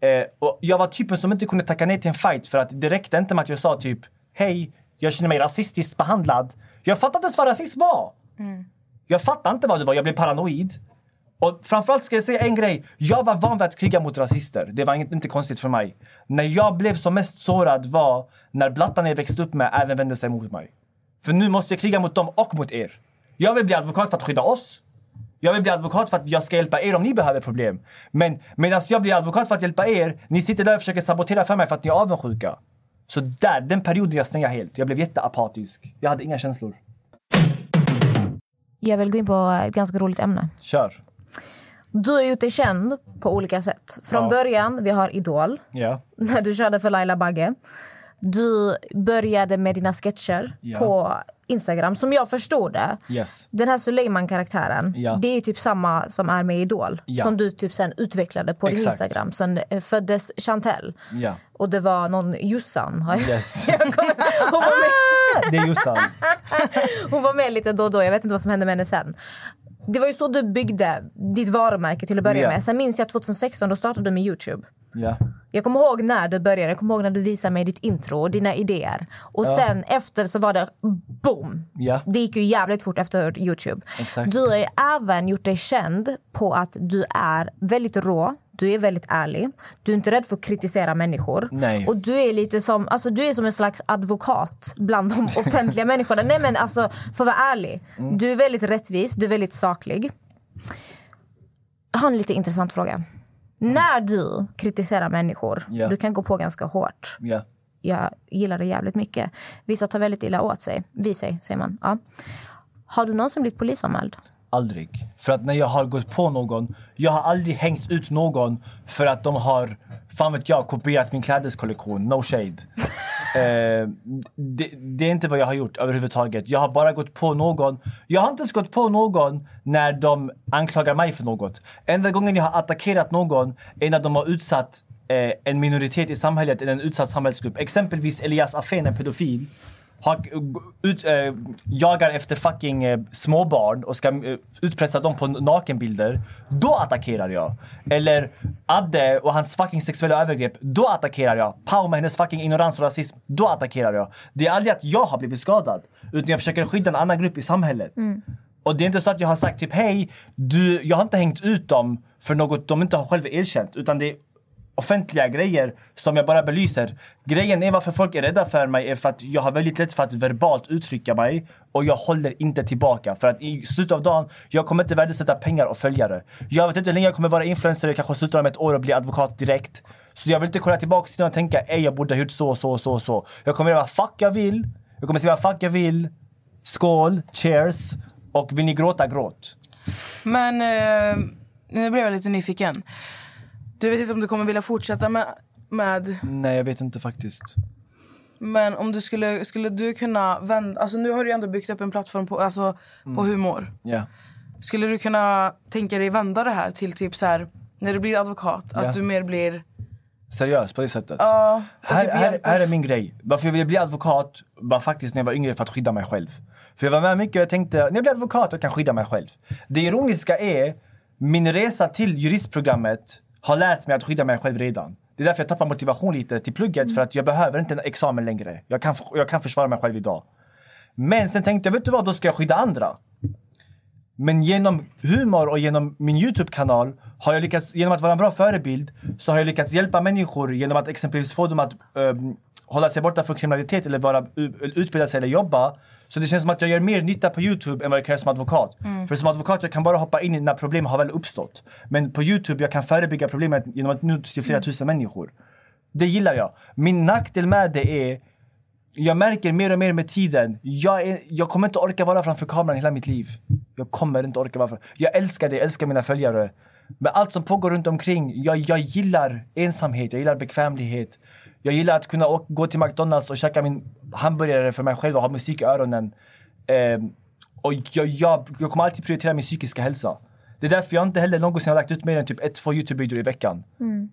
Eh, och jag var typen som inte kunde tacka nej till en fight för att det räckte inte med att jag sa typ Hej, jag känner mig rasistiskt behandlad. Jag fattade inte ens vad rasism var. Jag fattade inte vad det var, jag blev paranoid. Och framförallt ska jag säga en grej. Jag var van vid att kriga mot rasister. Det var inte konstigt för mig. När jag blev som mest sårad var när blattarna jag växte upp med även vände sig mot mig. För nu måste jag kriga mot dem och mot er. Jag vill bli advokat för att skydda oss. Jag vill bli advokat för att jag ska hjälpa er om ni behöver problem. Men medan jag blir advokat för att hjälpa er, ni sitter där och försöker sabotera för mig för att ni är avundsjuka. Så där, den perioden jag stängde helt. Jag blev jätteapatisk. Jag hade inga känslor. Jag vill gå in på ett ganska roligt ämne. Kör. Du har gjort dig känd på olika sätt. Från Ja. början, vi har Idol, Ja. när du körde för Laila Bagge. Du började med dina sketcher Ja. på Instagram. Som jag förstod det, Yes. den här Suleiman-karaktären, det är typ samma som är med Idol. Som du typ sen utvecklade på din Exakt. Instagram. Sen föddes Chantel. Och det var någon jag- Yes. jag kommer- hon, var med, Det är Jossan. hon var med lite då och då. Jag vet inte vad som hände med henne sen. Det var ju så du byggde ditt varumärke till att börja Ja. med. Sen minns jag 2016, då startade du med Youtube. Ja. Jag kommer ihåg när du började, jag kommer ihåg när du visade mig ditt intro och dina idéer. Och sen efter så var det boom. Ja. Det gick ju jävligt fort efter Youtube. Exakt. Du har ju även gjort dig känd på att du är väldigt rå, du är väldigt ärlig. Du är inte rädd för att kritisera människor. Nej. Och du är lite som, alltså du är som en slags advokat bland de offentliga människorna. Nej men alltså, för att vara ärlig. Mm. Du är väldigt rättvis, du är väldigt saklig. Jag har en lite intressant fråga. När du kritiserar människor, Ja. du kan gå på ganska hårt. Ja. Jag gillar det jävligt mycket. Vissa tar väldigt illa åt sig. Vid sig, säger man. Ja. Har du någonsin blivit polisanmäld? Aldrig. För att när jag har gått på någon, jag har aldrig hängt ut någon för att de har, fan vet jag, kopierat min klädeskollektion. No shade. eh, det, det är inte vad jag har gjort överhuvudtaget. Jag har bara gått på någon. Jag har inte ens gått på någon när de anklagar mig för något. Enda gången jag har attackerat någon är när de har utsatt eh, en minoritet i samhället, eller en utsatt samhällsgrupp. Exempelvis Elias Afén, en pedofil har, ut, eh, jagar efter fucking eh, småbarn och ska eh, utpressa dem på nakenbilder, då attackerar jag. Eller Adde och hans fucking sexuella övergrepp, då attackerar jag. Pau med hennes fucking ignorans och rasism, då attackerar jag. Det är aldrig att jag har blivit skadad, utan jag försöker skydda en annan grupp i samhället. Och det är inte så att jag har sagt typ hej, du, jag har inte hängt ut dem för något de inte har själva erkänt, utan det är offentliga grejer som jag bara belyser. Grejen är varför folk är rädda för mig är för att jag har väldigt lätt för att verbalt uttrycka mig och jag håller inte tillbaka. För att i slutet av dagen, jag kommer inte värdesätta pengar och följare. Jag vet inte hur länge jag kommer vara influencer, jag kanske slutar om ett år och blir advokat direkt. Så jag vill inte kolla tillbaka till och tänka, ej jag borde ha gjort så, så, så, så. Jag kommer göra vad fuck jag vill, jag kommer säga vad fuck jag vill. Skål, cheers och vill ni gråta, gråt. Men eh, nu blev jag lite nyfiken. Du vet inte om du kommer vilja fortsätta med... med Nej, jag vet inte faktiskt. men om du skulle, skulle du kunna vända... Alltså nu har du ändå byggt upp en plattform på, alltså, på humor. Ja. Skulle du kunna tänka dig vända det här till typ så här när du blir advokat? Ja. Att du mer blir... Seriöst på det sättet? Ja, och Här, typ här, här är min grej. Varför jag ville bli advokat var faktiskt när jag var yngre för att skydda mig själv. För jag var med mycket och jag tänkte, när jag blir advokat jag kan skydda mig själv. Det ironiska är, min resa till juristprogrammet har lärt mig att skydda mig själv redan. Det är därför jag tappar motivation lite till plugget för att jag behöver inte en examen längre. Jag kan, jag kan försvara mig själv idag. Men sen tänkte jag, vet du vad, då ska jag skydda andra. Men genom humor och genom min Youtube-kanal har jag lyckats, genom att vara en bra förebild, så har jag lyckats hjälpa människor genom att exempelvis få dem att um, hålla sig borta från kriminalitet eller vara, utbilda sig eller jobba. Så det känns som att jag gör mer nytta på Youtube än vad jag kan göra som advokat. För som advokat jag kan bara hoppa in när problem har väl uppstått. Men på Youtube jag kan förebygga problemet genom att nå till flera tusen människor. Det gillar jag. Min nackdel med det är jag märker mer och mer med tiden, jag, är, jag kommer inte orka vara framför kameran hela mitt liv. Jag kommer inte orka vara framför. Jag älskar det, jag älskar mina följare. Men allt som pågår runt omkring, jag, jag gillar ensamhet, jag gillar bekvämlighet. Jag gillar att kunna gå till McDonalds och käka min hamburgare för mig själv och ha musik i öronen. Ehm, och jag, jag, jag kommer alltid prioritera min psykiska hälsa. Det är därför jag inte heller någonsin har lagt ut mer än typ ett, två Youtube-videor i veckan.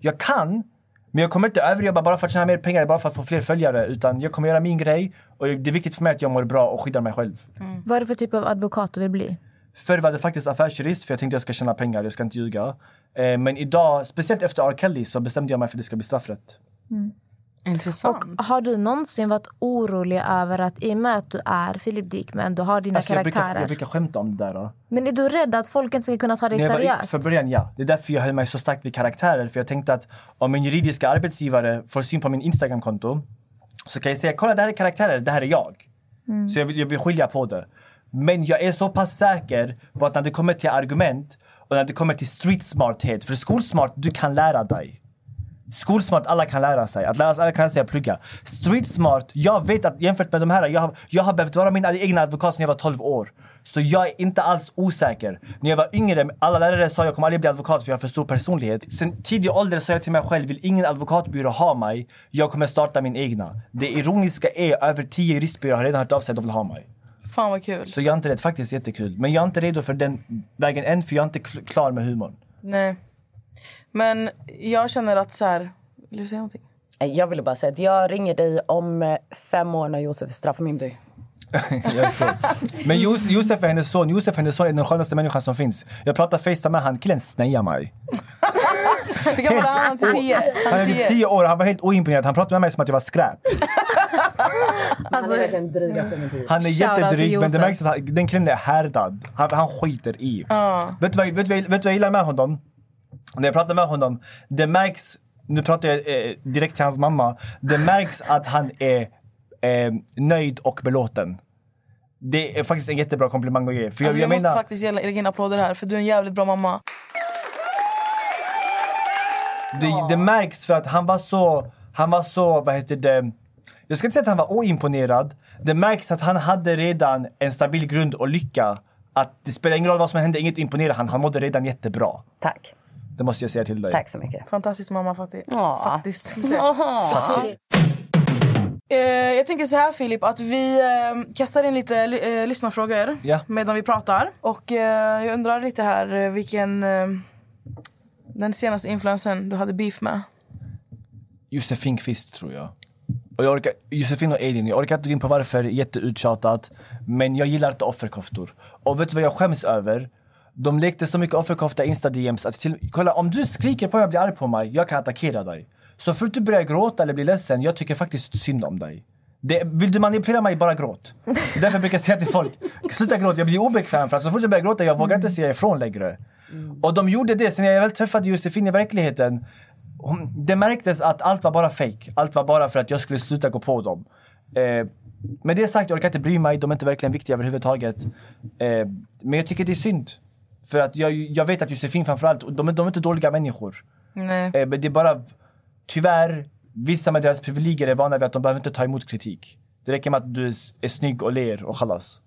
Jag kan, men jag kommer inte överjobba bara för att tjäna mer pengar, bara för att få fler följare. Utan jag kommer göra min grej och det är viktigt för mig att jag mår bra och skyddar mig själv. Vad är det för typ av advokat du vill bli? Förr var det faktiskt affärsjurist för jag tänkte jag ska tjäna pengar, jag ska inte ljuga. Eh, men idag, speciellt efter R. Kelly, så bestämde jag mig för att det ska bli straffrätt. Intressant. Och har du någonsin varit orolig över att i och med att du är Philip Dickman, du har dina Alltså, jag, brukar, karaktärer. jag brukar skämta om det där. Då. Men är du rädd att folk inte ska kunna ta dig i- seriöst? För början ja. Det är därför jag höll mig så starkt vid karaktärer. För jag tänkte att om min juridiska arbetsgivare får syn på min Instagramkonto så kan jag säga kolla det här är karaktärer, det här är jag. Så jag vill, jag vill skilja på det. Men jag är så pass säker på att när det kommer till argument och när det kommer till street smarthet, för skolsmart, du kan lära dig. Skolsmart, alla kan lära sig. Att lära sig, alla kan lära sig att plugga. Street smart, jag vet att jämfört med de här, jag har, jag har behövt vara min egna advokat sedan jag var 12 år. Så jag är inte alls osäker. När jag var yngre, alla lärare sa jag kommer aldrig bli advokat för jag har för stor personlighet. Sen tidig ålder sa jag till mig själv, vill ingen advokatbyrå ha mig, jag kommer starta min egna. Det ironiska är, över 10 juristbyråer har redan hört av sig att de vill ha mig. Fan vad kul. Så jag är inte rädd, faktiskt jättekul. Men jag är inte redo för den vägen än, för jag är inte kl- klar med humorn. Nej. Men jag känner att så här... Vill du säga någonting? Jag ville bara säga att jag ringer dig om eh, fem år när Josef är straffmyndig. Men Jos- Josef är hennes son. Josef hennes son är den skönaste människan som finns. Jag pratar Facetime med han, killen snejar mig. Hur gammal är han? Tio. Han är typ 10 år han var helt oimponerad. Han pratade med mig som att jag var skräp. Han är verkligen drygaste med tid. Han är jättedryg men det märks att han, den killen är härdad. Han, han skiter i. Vet, du vad, vet, du vad, vet du vad jag gillar med honom? När jag pratar med honom, det märks, nu pratar jag eh, direkt till hans mamma, det märks att han är eh, nöjd och belåten. Det är faktiskt en jättebra komplimang att ge. För jag, Alltså, jag jag måste menar, faktiskt ge in applåder här för du är en jävligt bra mamma. det, det märks för att han var så, han var så, vad heter det, jag ska inte säga att han var oimponerad. Det märks att han hade redan en stabil grund och lycka. Att det spelar ingen roll vad som hände, inget imponerade han. Han mådde redan jättebra. Tack. Det måste jag säga till dig. Tack så mycket. Fantastisk mamma faktiskt. Ja. faktiskt. Fattig. Eh, jag tänker så här Filip, att vi eh, kastar in lite eh, lyssnarfrågor Ja. medan vi pratar. Och eh, jag undrar lite här vilken den senaste influensen du hade beef med. Josefin Kvist tror jag. Och jag orkar, Josefin och Elin, jag orkar inte gå in på varför, jätteuttjatat. Men jag gillar inte offerkoftor. Och vet du vad jag skäms över? De lekte så mycket offerkofta insta-DMs att till, kolla om du skriker på mig och blir arg på mig, jag kan attackera dig. Så fort du börjar gråta eller blir ledsen, jag tycker faktiskt synd om dig. Det, vill du manipulera mig, bara gråt. Därför brukar jag säga till folk, sluta gråta, jag blir obekväm för att så fort jag börjar gråta, jag vågar inte säga ifrån längre. Och de gjorde det, sen jag väl träffade Josefin i verkligheten, hon, det märktes att allt var bara fake. Allt var bara för att jag skulle sluta gå på dem. Eh, med det sagt, jag orkar inte bry mig. De är inte verkligen viktiga överhuvudtaget. Eh, men jag tycker det är synd. För att jag, jag vet att Josefin framförallt, de, är- de är inte dåliga människor. Nej. Eh, men det är bara, tyvärr, vissa med deras privilegier är vana vid att de behöver inte ta emot kritik. Det räcker med att du är, snygg och ler och chalas.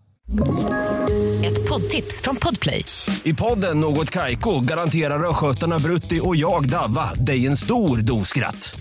Ett poddtips från Podplay. I podden Något Kaiko garanterar östgötarna Brutti och jag, Davva, dig en stor dos skratt.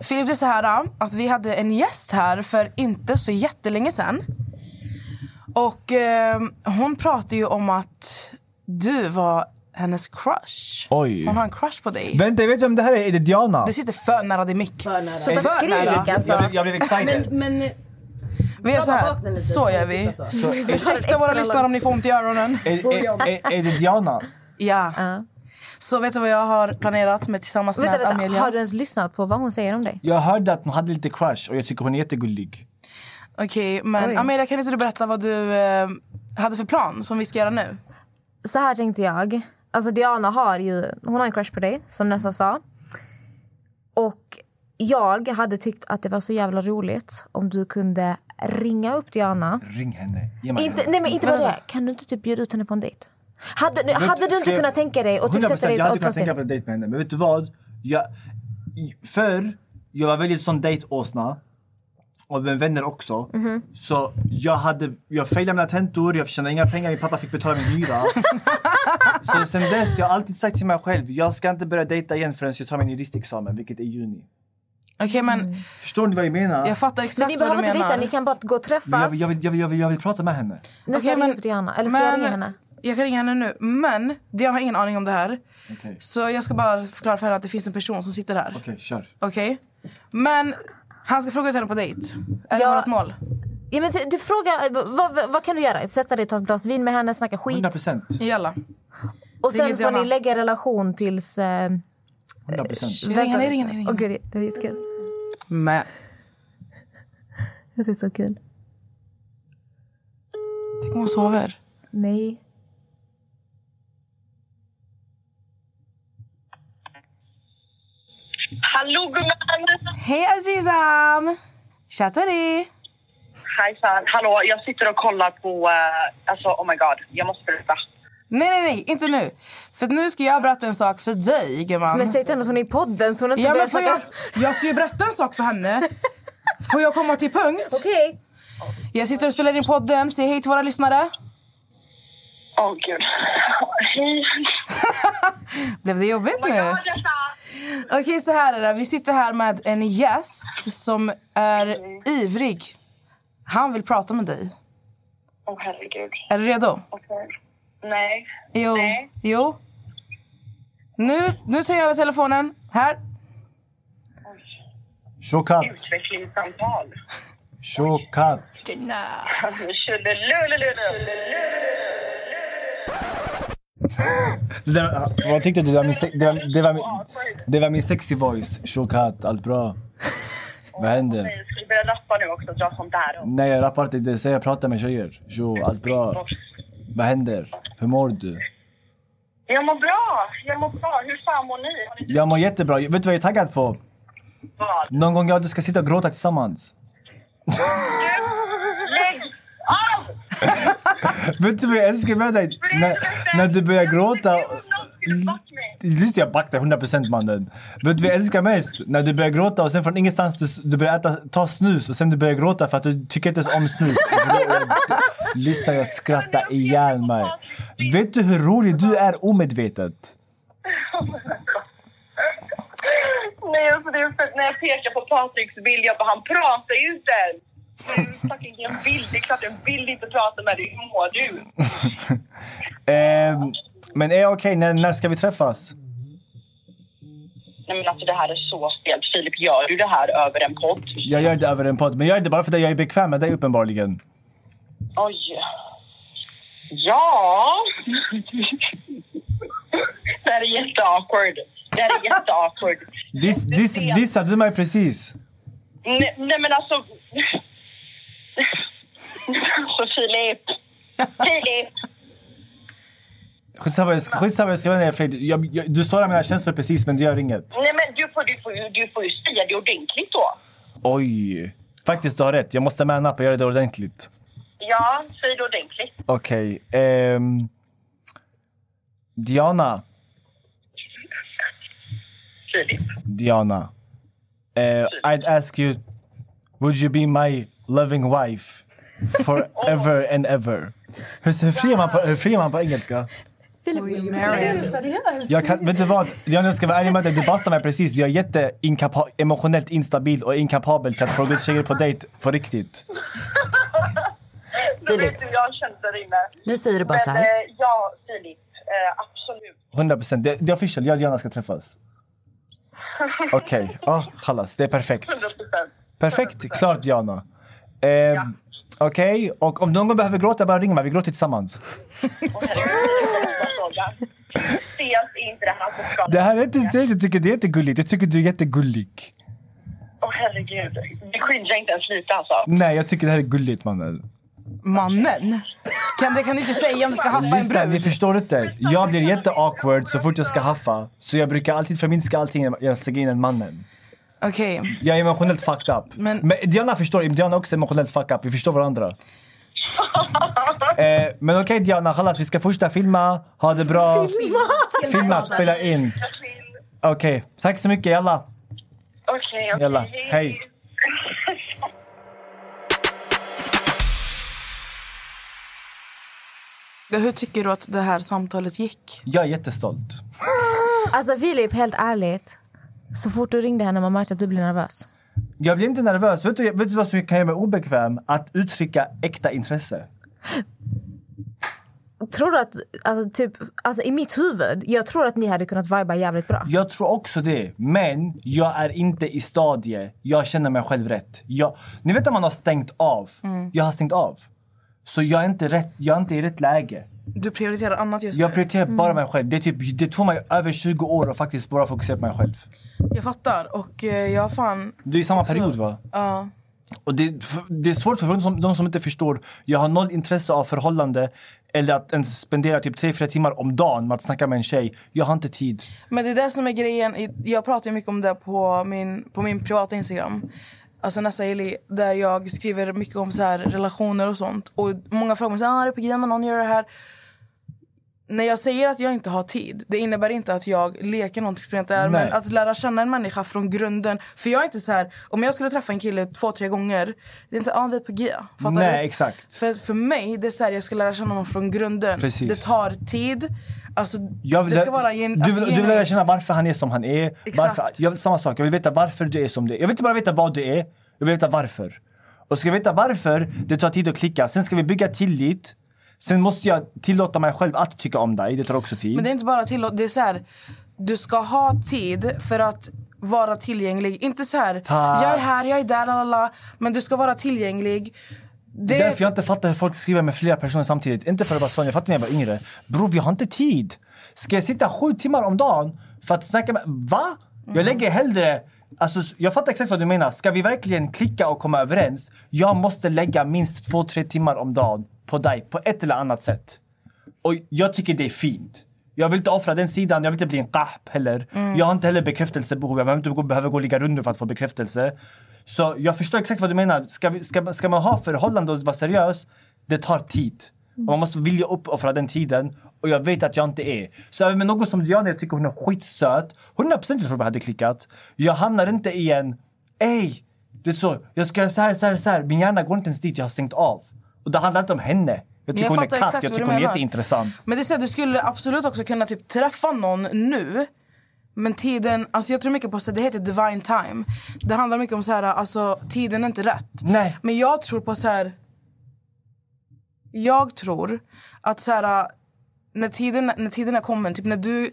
Filip, det är så här att vi hade en gäst här för inte så jättelänge sedan. Och eh, hon pratade ju om att du var hennes crush. Oj. Hon har en crush på dig. Vänta, jag vet vem det här är. Är det Diana? Du sitter för nära din mick. För nära. Sluta skrik alltså. Jag blev, jag blev excited. Men, men Vi gör så här. Så så gör vi så. Ursäkta våra lyssnare om ni får ont i öronen. är, är, är, är det Diana? Ja. Så vet du vad jag har planerat med tillsammans Vänta, med vänta. Amelia? Har du ens lyssnat på vad hon säger om dig? Jag hörde att hon hade lite crush och jag tycker hon är jättegullig. Okej, men Oj. Amelia kan inte du berätta vad du eh, hade för plan som vi ska göra nu? Så här tänkte jag. Alltså Diana har ju hon har en crush på dig, som Nessa sa. Och jag hade tyckt att det var så jävla roligt om du kunde ringa upp Diana. Ring henne. Ge mig Inte, henne. nej men inte bara det. Kan du inte typ bjuda ut henne på en dejt? Hade, nu- hade du inte jag- kunnat tänka dig och typ 100% sätta dig i jag hade ett kunnat tänka en dejt med henne. Men vet du vad? Jag, förr, jag var väldigt sån dejtåsna. Och med vänner också. Mhm. Så jag hade, jag failade mina tentor, jag tjänade inga pengar, min pappa fick betala min hyra. så sen dess, jag har alltid sagt till mig själv, jag ska inte börja dejta igen förrän jag tar min juristexamen, vilket är i juni. Okej, men Mm. Förstår ni vad jag menar? jag fattar Men exakt ni vad du behöver inte dejta, ni kan bara gå och träffas. Men jag, jag, vill, jag, vill, jag, vill, jag vill prata med henne. Nästa Okej, ring men- Diana. Eller ska jag men ringa henne? Jag kan ringa henne nu. Men Diana har ingen aning om det här. Okej, Så jag ska bara förklara för henne att det finns en person som sitter där. Okej, kör. Okej? Men han ska fråga ut henne på dejt. Är det Ja. vårt mål? Ja, men du, frågar, vad, vad, vad kan du göra? Sätta dig, ta ett glas vin med henne, snacka skit. 100 procent. Jalla. Och sen får ni lägga relation tills... Eh, 100 procent. Ring henne, ring henne, Åh gud, det är jättekul. Men. Det är så kul. Tänk om hon sover. Nej. Hallå gumman! Hej Azizam! Chattari! Hejsan! Hallå, jag sitter och kollar på... eh, alltså, oh my god. Jag måste berätta. Nej, nej, nej, inte nu. För nu ska jag berätta en sak för dig, gumman. Men säg till henne att hon är i podden så hon inte Ja, men får jag, jag ska ju berätta en sak för henne. Får jag komma till punkt? Okej. Jag sitter och spelar in podden. Säg hej till våra lyssnare. Åh gud. Hej. Blev det jobbigt nu? Okej, så här är det. Vi sitter här med en gäst som är ivrig. Han vill prata med dig. Åh herregud. Är du redo? Okej. Nej. Jo. Nej. Jo. Nu, nu tar jag över telefonen. Här. Tjokatt. Utvecklingssamtal. Tjokatt. Det vad tyckte du? Det var min, se- det var, det var min, det var min sexy voice. Tjokatt, allt bra? Vad händer? Ska du börja rappa nu också? Dra sånt där? Nej, jag rappar inte. Det säger jag pratar med tjejer. Tjo, allt bra? Vad händer? Hur mår du? Jag mår bra. Jag mår bra. Hur fan mår ni? Har ni Jag mår jättebra. Vet du vad jag är taggad på? vad? Någon gång jag och du ska sitta och gråta tillsammans. Lägg av! Vet du vad jag älskar med dig? När, när du börjar gråta... Lyssna, jag backar 100% mannen. Vet du vad jag älskar mest? När du börjar gråta och sen från ingenstans du, du börjar äta, ta snus och sen du börjar gråta för att du tycker inte ens om snus. Lyssna, jag skrattar ihjäl mig. Vet du hur rolig du är omedvetet? Nej, alltså det är för när jag pekar på Patriks bild, jag bara, han pratar ju inte ens. Fucking en bild. Det är klart jag vill inte prata med dig. Hur mår du? Ehm, men är jag okej? När, när ska vi träffas? Nej men alltså det här är så stelt. Filip, gör du det här över en podd? Jag gör det över en podd, men jag gör det bara för att jag är bekväm med dig uppenbarligen. Oj. Ja. det här är jätteawkward. Det här är jätteawkward. Diss, diss, dissade du mig precis? Nej, nej men alltså... Alltså Filip. Filip. Skitsamma, jag ska- skitsamma, jag ska vara fel. Jag, jag, du sårar mina känslor precis, men du gör inget. Nej men du får, du får, du får ju säga det ordentligt då. Oj. Faktiskt, du har rätt. Jag måste man up och göra det ordentligt. Ja, säg det ordentligt. Okej. ehm, Diana. Filip. Diana. Eh, I'd ask you, would you be my loving wife forever and ever? Hur, hur friar man på, hur friar man på engelska? Jag kan, vet du vad? Diana, jag ska vara ärlig med dig. Du bastade mig precis. Jag är jätte emotionellt instabil och inkapabel till att fråga ut tjejer på dejt på riktigt. Så vet du, jag där inne. Nu säger du bara Men så här. eh, ja, Filip. Eh, absolut. 100 procent. Det, det är official. Jag och Diana ska träffas. Okej. Ja, chalas. Det är perfekt. 100 procent. Perfekt. Klart Diana. Eh, Okej, och om någon gång behöver gråta, bara ring mig. Vi gråter tillsammans. Stelt är inte det här är inte stelt. Jag tycker det är jättegulligt. Jag tycker du är jättegullig. Åh herregud. Det cringear inte ens lite alltså. Nej, jag tycker det här är gulligt mannen. Mannen? Kan, det kan du inte säga om du ska haffa en Lyssna, ni brud. förstår inte. Jag blir jätte-awkward så fort jag ska haffa. Så jag brukar alltid förminska allting när jag lägger in en mannen. Okej. Jag är emotionellt fucked up. Men- Men Diana förstår, Diana är också emotionellt fucked up. Vi förstår varandra. eh, men okej Diana, chalas, vi ska första filma. Ha det bra. Filma, spela in. Okej, tack så mycket. Jalla. Okej, okej. Jalla. Hej. Hur tycker du att det här samtalet gick? Jag är jättestolt. Alltså Filip, helt ärligt. Så fort du ringde henne man märkte att du blev nervös. Jag blir inte nervös. Vet du, vet du vad som kan göra mig obekväm? Att uttrycka äkta intresse. Tror du att, alltså, typ, alltså i mitt huvud, jag tror att ni hade kunnat viba jävligt bra. Jag tror också det. Men jag är inte i stadie. Jag känner mig själv rätt. Jag, ni vet när man har stängt av? Mm. Jag har stängt av. Så jag är inte, rätt, jag är inte i rätt läge. Du prioriterar annat just Jag nu. prioriterar bara mig själv. Det, typ, det tog mig över 20 år att faktiskt bara fokusera på mig själv. Jag fattar. Och eh, jag fan... Du är i samma också- period va? Ja. Och det, det är svårt för de som, de som inte förstår. Jag har noll intresse av förhållande eller att ens spendera typ 3-4 timmar om dagen med att snacka med en tjej. Jag har inte tid. Men det är det som är grejen. Jag pratar ju mycket om det på min, på min privata Instagram. Alltså Nessa Eli, där jag skriver mycket om så här relationer och sånt. Och många frågar mig så här, ah, är på grejen med någon, gör det här. när jag säger att jag inte har tid, det innebär inte att jag leker någonting som jag inte är. Nej. Men att lära känna en människa från grunden. För jag är inte så här, om jag skulle träffa en kille två, tre gånger, det är inte så här, ah, vi är på G. Fattar Nej, du? exakt. För, för mig, det är så här, jag ska lära känna honom från grunden. Precis. Det tar tid. Alltså, Jag vill, det ska vara gen, du, alltså, vill, du vill lära känna varför han är som han är. Exakt. Varför, jag, samma sak, jag vill veta varför du är som du är. Jag vill inte bara veta vad du är, jag vill veta varför. Och ska jag veta varför det tar tid att klicka, sen ska vi bygga tillit. Sen måste jag tillåta mig själv att tycka om dig, det tar också tid. Men det är inte bara till det är så här, du ska ha tid för att vara tillgänglig. Inte så här, Tack. jag är här, jag är där, lalala, men du ska vara tillgänglig. Det är därför jag inte fattar hur folk skriver med flera personer samtidigt. Inte för att vara sån, jag fattar när jag var yngre. Bror, vi har inte tid. Ska jag sitta sju timmar om dagen för att snacka med... Va? Jag lägger hellre... Alltså, jag fattar exakt vad du menar. Ska vi verkligen klicka och komma överens? Jag måste lägga minst två, tre timmar om dagen på dig på ett eller annat sätt. Och jag tycker det är fint. Jag vill inte offra den sidan, jag vill inte bli en kahp heller. Mm. Jag har inte heller bekräftelsebehov, jag behöver inte gå, behöver gå och ligga rundor för att få bekräftelse. Så jag förstår exakt vad du menar. Ska, vi, ska, ska man ha förhållande och vara seriös, det tar tid. Och man måste vilja uppoffra den tiden. Och jag vet att jag inte är. Så även med någon som Diana, jag tycker hon är skitsöt. 100% jag tror vi hade klickat. Jag hamnar inte i en, ey, det är så, jag ska göra så här, så här, så här. Min hjärna går inte ens dit, jag har stängt av. Och det handlar inte om henne. Jag tycker jag hon är katt, jag tycker hon är jätteintressant. Men det är så här, du skulle absolut också kunna typ träffa någon nu. Men tiden, alltså jag tror mycket på så det heter divine time. Det handlar mycket om så här, alltså tiden är inte rätt. Nej. Men jag tror på så här. Jag tror att så här, när tiden, när tiden är kommen, typ när du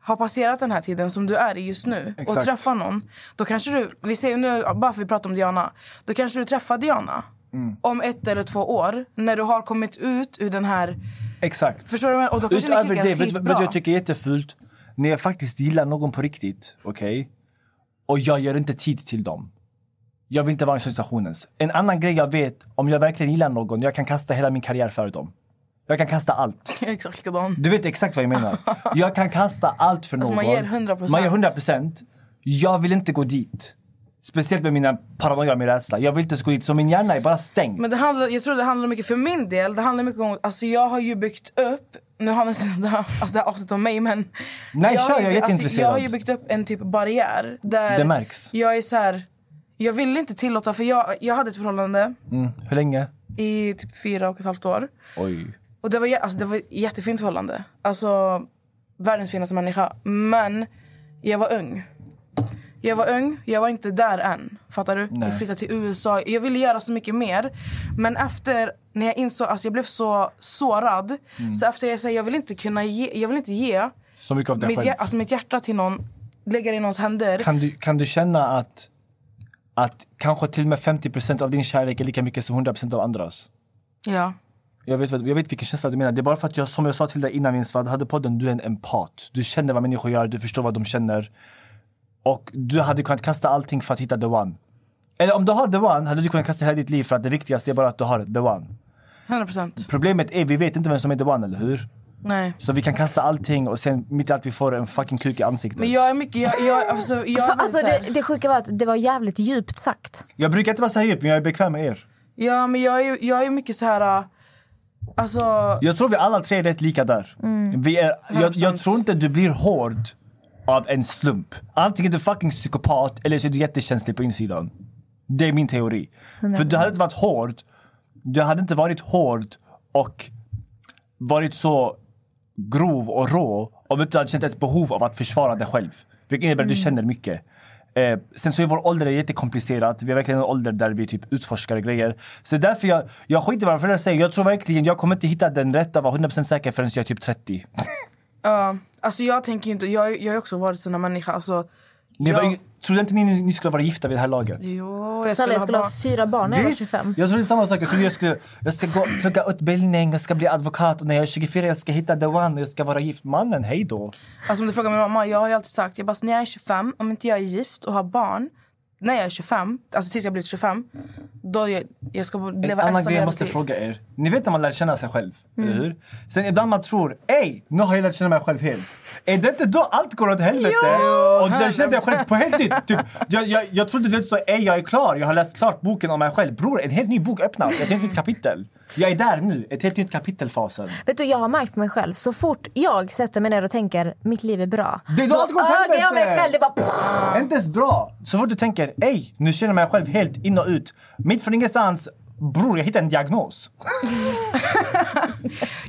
har passerat den här tiden som du är i just nu och Exakt. träffar någon. Då kanske du, vi säger nu, bara för att vi pratar om Diana. Då kanske du träffar Diana Mm. om ett eller två år. När du har kommit ut ur den här Exakt. Förstår du? Och då kanske ni Utöver klickar det, vet du vet vad jag tycker är jättefult? När jag faktiskt gillar någon på riktigt, okej? Och jag gör inte tid till dem. Jag vill inte vara i den situationen. En annan grej jag vet, om jag verkligen gillar någon, jag kan kasta hela min karriär för dem. Jag kan kasta allt. Exakt likadan. Du vet exakt vad jag menar. Jag kan kasta allt för Alltså, någon. man ger 100%. Man ger 100%. Jag vill inte gå dit. Speciellt med mina paranoia min rädsla. Jag vill inte gå dit, så min hjärna är bara stängd. Men det handlar, jag tror det handlar mycket, för min del, det handlar mycket om, alltså jag har ju byggt upp, nu har det här, alltså det här avsnittet om mig men. Nej, har kör, ju jag är alltså, jätteintresserad. jag har ju byggt upp en typ barriär där Det märks. jag är så här. jag vill inte tillåta, för jag, jag hade ett förhållande Mm. Hur länge? i typ fyra och ett halvt år. Oj. Och det var, alltså, det var ett jättefint förhållande. Alltså världens finaste människa. Men jag var ung. Jag var ung, jag var inte där än. Fattar du? Nej. Jag flyttade till USA. Jag ville göra så mycket mer. Men efter, när jag insåg, alltså jag blev så sårad. Mm. Så efter jag sa, jag vill inte kunna ge, jag vill inte ge Så mycket av dig mitt, själv. alltså mitt hjärta till någon, lägga det i någons händer. Kan du, kan du känna att, att kanske till och med 50% av din kärlek är lika mycket som 100% av andras? Ja. Jag vet, jag vet vilken känsla du menar. Det är bara för att jag, som jag sa till dig innan vi ens hade podden, du är en empat. Du känner vad människor gör, du förstår vad de känner. Och du hade kunnat kasta allting för att hitta the one. Eller om du har the one, hade du kunnat kasta hela ditt liv för att det viktigaste är bara att du har the one. 100%. Problemet är, vi vet inte vem som är the one, eller hur? Nej. Så vi kan kasta allting och sen mitt i allt vi får en fucking kuk i ansiktet. Men jag är mycket, jag, jag, alltså, jag, För, är alltså, det, det sjuka var att det var jävligt djupt sagt. Jag brukar inte vara så här djup, men jag är bekväm med er. Ja men jag är, jag är mycket så här. äh, Alltså, Jag tror vi alla tre är rätt lika där. Mm. Vi är, jag, 100%. jag tror inte du blir hård av en slump. Antingen är du fucking psykopat eller så är du jättekänslig på insidan. Det är min teori. För du hade inte varit hård, du hade inte varit hård och varit så grov och rå om du inte hade känt ett behov av att försvara dig själv. Vilket innebär att du Mm. känner mycket. Eh, sen så är vår ålder jättekomplicerat. Vi är verkligen en ålder där vi typ utforskar grejer. Så därför jag, jag skiter i vad föräldrar säger. Jag tror verkligen jag kommer inte hitta den rätta, var 100% säker förrän jag är typ 30. ja, alltså jag tänker inte, jag, jag har ju också varit sån här människa. Alltså, Ni var, jag, ju- trodde inte ni ni skulle vara gifta vid det här laget? Jo, Jag, jag skulle ha fyra barn när jag var 25. Jag trodde samma sak. Jag trodde jag skulle jag ska gå plugga utbildning, jag ska bli advokat och när jag är 24 jag ska hitta the one och jag ska vara gift. Mannen, hej då. Alltså om du frågar min mamma, jag har ju alltid sagt, jag bara, när jag är 25, om inte jag är gift och har barn, när jag är 25, alltså tills jag blir 25, Då jag, jag ska En leva annan ensam grej jag måste fråga er. Ni vet när man lär känna sig själv, Mm. eller hur? Sen ibland man tror, ey, nu har jag lärt känna mig själv helt. Är det inte då allt går åt helvete? Jo, och jag kände jag 100%. själv på helt nytt. Typ, jag, jag, jag trodde du vet så, ey jag är klar, jag har läst klart boken om mig själv. Bror, en helt ny bok öppnas, ett helt nytt kapitel. Jag är där nu, ett helt nytt kapitelfasen. Vet du, jag har märkt mig själv, så fort jag sätter mig ner och tänker mitt liv är bra. Det är då allt går åt ögar jag mig helvete. själv, det bara... Inte ens bra. Så fort du tänker, ey, nu känner jag mig själv helt in och ut. Mitt från ingenstans, bror jag hittar en diagnos.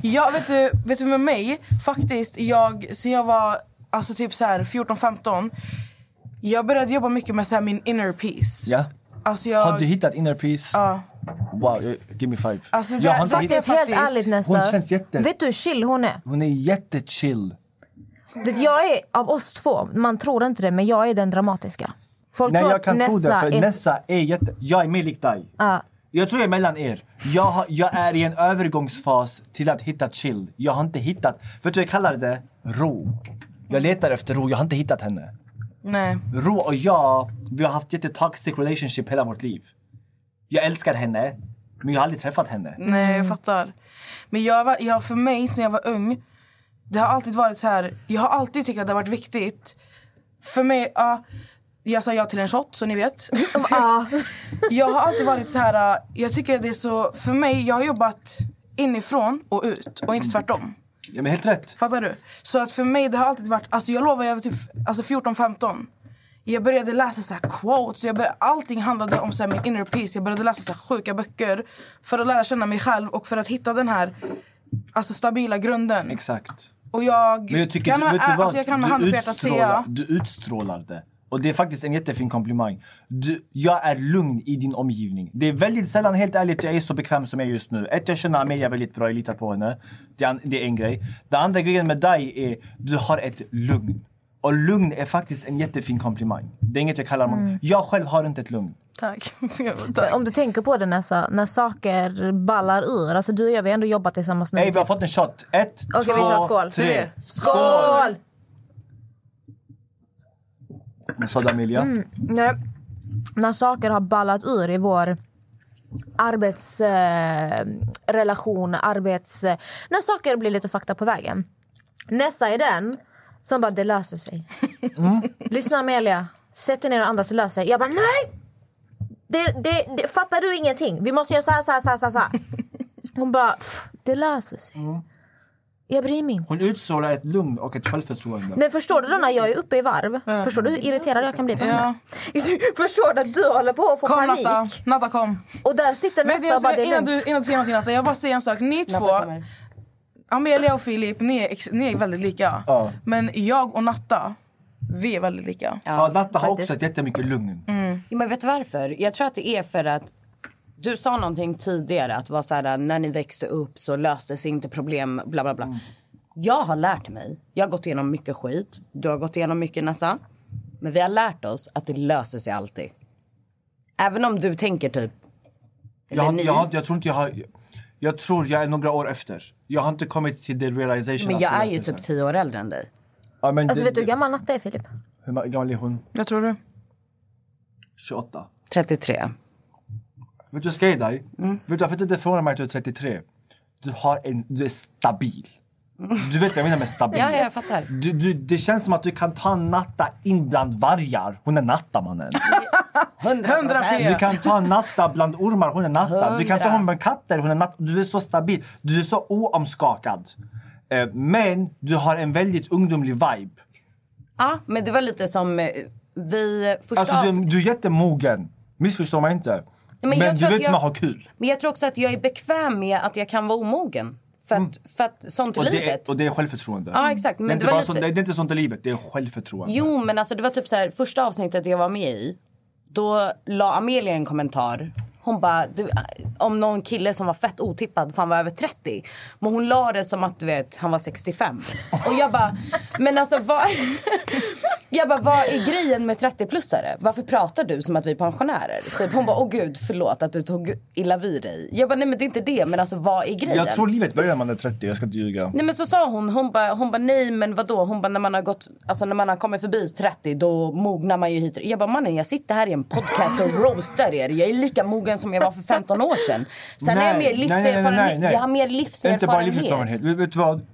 Ja, vet du, vet du med mig, faktiskt, jag, sen jag var alltså typ så här 14-15, jag började jobba mycket med så här min inner peace. Ja. Alltså jag, Har du hittat inner peace? Ja. Wow, eh, give me five. Alltså, jag det- har inte faktiskt- hittat... Helt ärligt Nessa. Hon känns jätte- Vet du hur chill hon är? Hon är jättechill. Det- Jag är av oss två, man tror inte det, men jag är den dramatiska. Folk Nej tror jag kan tro det Nessa för är... Nessa är jätte... Jag är mer lik dig. Ja. Jag tror jag är mellan er. Jag, jag är i en övergångsfas till att hitta chill. Jag har inte hittat... Vet du vad jag kallar det? Ro. Jag letar efter ro, jag har inte hittat henne. Nej. Ro och jag, vi har haft jättetoxic relationship hela vårt liv. Jag älskar henne, men jag har aldrig träffat henne. Nej, jag fattar. Men jag, var, jag, för mig, sen jag var ung, det har alltid varit så här. Jag har alltid tyckt att det har varit viktigt. För mig, ja, jag sa ja till en shot, så ni vet. jag har alltid varit så här. äh, Jag tycker det är så, för mig, jag har jobbat inifrån och ut och inte tvärtom. Ja men helt rätt. Fattar du? Så att för mig, det har alltid varit, alltså jag lovar, jag var typ alltså 14-15. Jag började läsa så här quotes, jag började, allting handlade om så här min inner peace. Jag började läsa så här sjuka böcker för att lära känna mig själv och för att hitta den här alltså stabila grunden. Exakt. Och jag, Men jag tycker, kan, du, vet du vad? alltså jag kan med handen på hjärtat säga... du utstrålar det. Och det är faktiskt en jättefin komplimang. Du, jag är lugn i din omgivning. Det är väldigt sällan, helt ärligt, jag är så bekväm som jag är just nu. Ett, jag känner Amelia väldigt bra, jag litar på henne. Det är, en- det är en grej. Den andra grejen med dig är, du har ett lugn. Och lugn är faktiskt en jättefin komplimang. Det är inget jag kallar Mm. Jag själv har inte ett lugn. Tack. Om du tänker på det Nessa, när saker ballar ur. Alltså du och jag vi har ändå jobbat tillsammans nu. Hej, vi har fått en shot. Ett, Okej, vi kör skål. tre. Skål! Vad sa du Amelia? Mm. Nej. När saker har ballat ur i vår arbetsrelation, eh, arbets... Eh, när saker blir lite fakta på vägen. Nessa är den som bara, det löser sig. Lyssna Amelia, sätt dig ner och andas, det löser sig. Jag bara, nej! Det, det, det, fattar du ingenting? Vi måste göra så här, så här, så här, så här. Hon bara, "Pff, det löser sig. Jag bryr mig inte. Hon utstrålar ett lugn och ett självförtroende. Men förstår du då när jag är uppe i varv? Förstår du hur irriterad jag kan bli på Ja. henne? Förstår du att du håller på att få Kom panik? Natta, Natta kom. Och där sitter Nessa och jag, bara, ska- det är innan, du, innan du säger någonting Natta, jag bara säga en sak. Ni två, Amelia och Filip, ni är, ni är väldigt lika. Ja. Men jag och Natta, vi är väldigt lika. Ja, Natta har faktiskt. också ett jättemycket lugn. Ja, men vet du varför? Jag tror att det är för att du sa någonting tidigare att vara så här, när ni växte upp så löstes inte problem bla bla bla. Jag har lärt mig. Jag har gått igenom mycket skit. Du har gått igenom mycket Nessa. Men vi har lärt oss att det löser sig alltid. Även om du tänker typ Jag, ni. jag, jag tror inte jag har... Jag tror jag är några år efter. Jag har inte kommit till the realization. Men jag är ju typ tio år äldre än dig. Ja, men Alltså det- vet du hur gammal Natta är Filip? Hur ma- gammal är hon? Jag tror du. 28. 33. Vet du vad jag ska ge dig? Vet du varför det förvånar mig att du är 33? Du, har en, du är stabil. Du vet vad jag menar med stabil. Ja, ja, jag fattar. Du, du, det känns som att du kan ta Natta in bland vargar. Hon är Natta mannen. 100 Du kan ta Natta bland ormar, hon är Natta. Du kan ta honom bland katter, hon är Natta. Du är så stabil. Du är så oomskakad. Eh, Men du har en väldigt ungdomlig vibe. Ja, men det var lite som eh, vi första Alltså du, du är jättemogen. Missförstå mig inte. Men Men, jag du tror att vet jag- man har kul. Men jag tror också att jag är bekväm med att jag kan vara omogen. För att, för att sånt är Mm. Och det, livet. och det är självförtroende. Ja, exakt. Men det, är det inte var lite- sånt, det är inte sånt i livet, det är självförtroende. Jo, men alltså det var typ så här, första avsnittet jag var med i. Då la Amelia en kommentar. Hon bara, du, om någon kille som var fett otippad för han var över 30. Men hon la det som att du vet, han var 65. Och jag bara, men alltså vad... Jag bara, vad är grejen med 30-plussare? Varför pratar du som att vi är pensionärer? Typ, hon bara, åh gud, förlåt att du tog illa vid dig. Jag bara, nej men det är inte det, men alltså vad är grejen? Jag tror livet börjar när man är 30, jag ska inte ljuga. Nej men så sa hon, hon bara, hon bara nej men vadå? Hon bara när man har gått, alltså när man har kommit förbi 30 då mognar man ju hit. Jag bara mannen jag sitter här i en podcast och roastar er. Jag är lika mogen som jag var för 15 år sedan. Sen har jag mer livserfarenhet. Jag har mer livserfarenhet. Inte bara livserfarenhet. Vet du vad?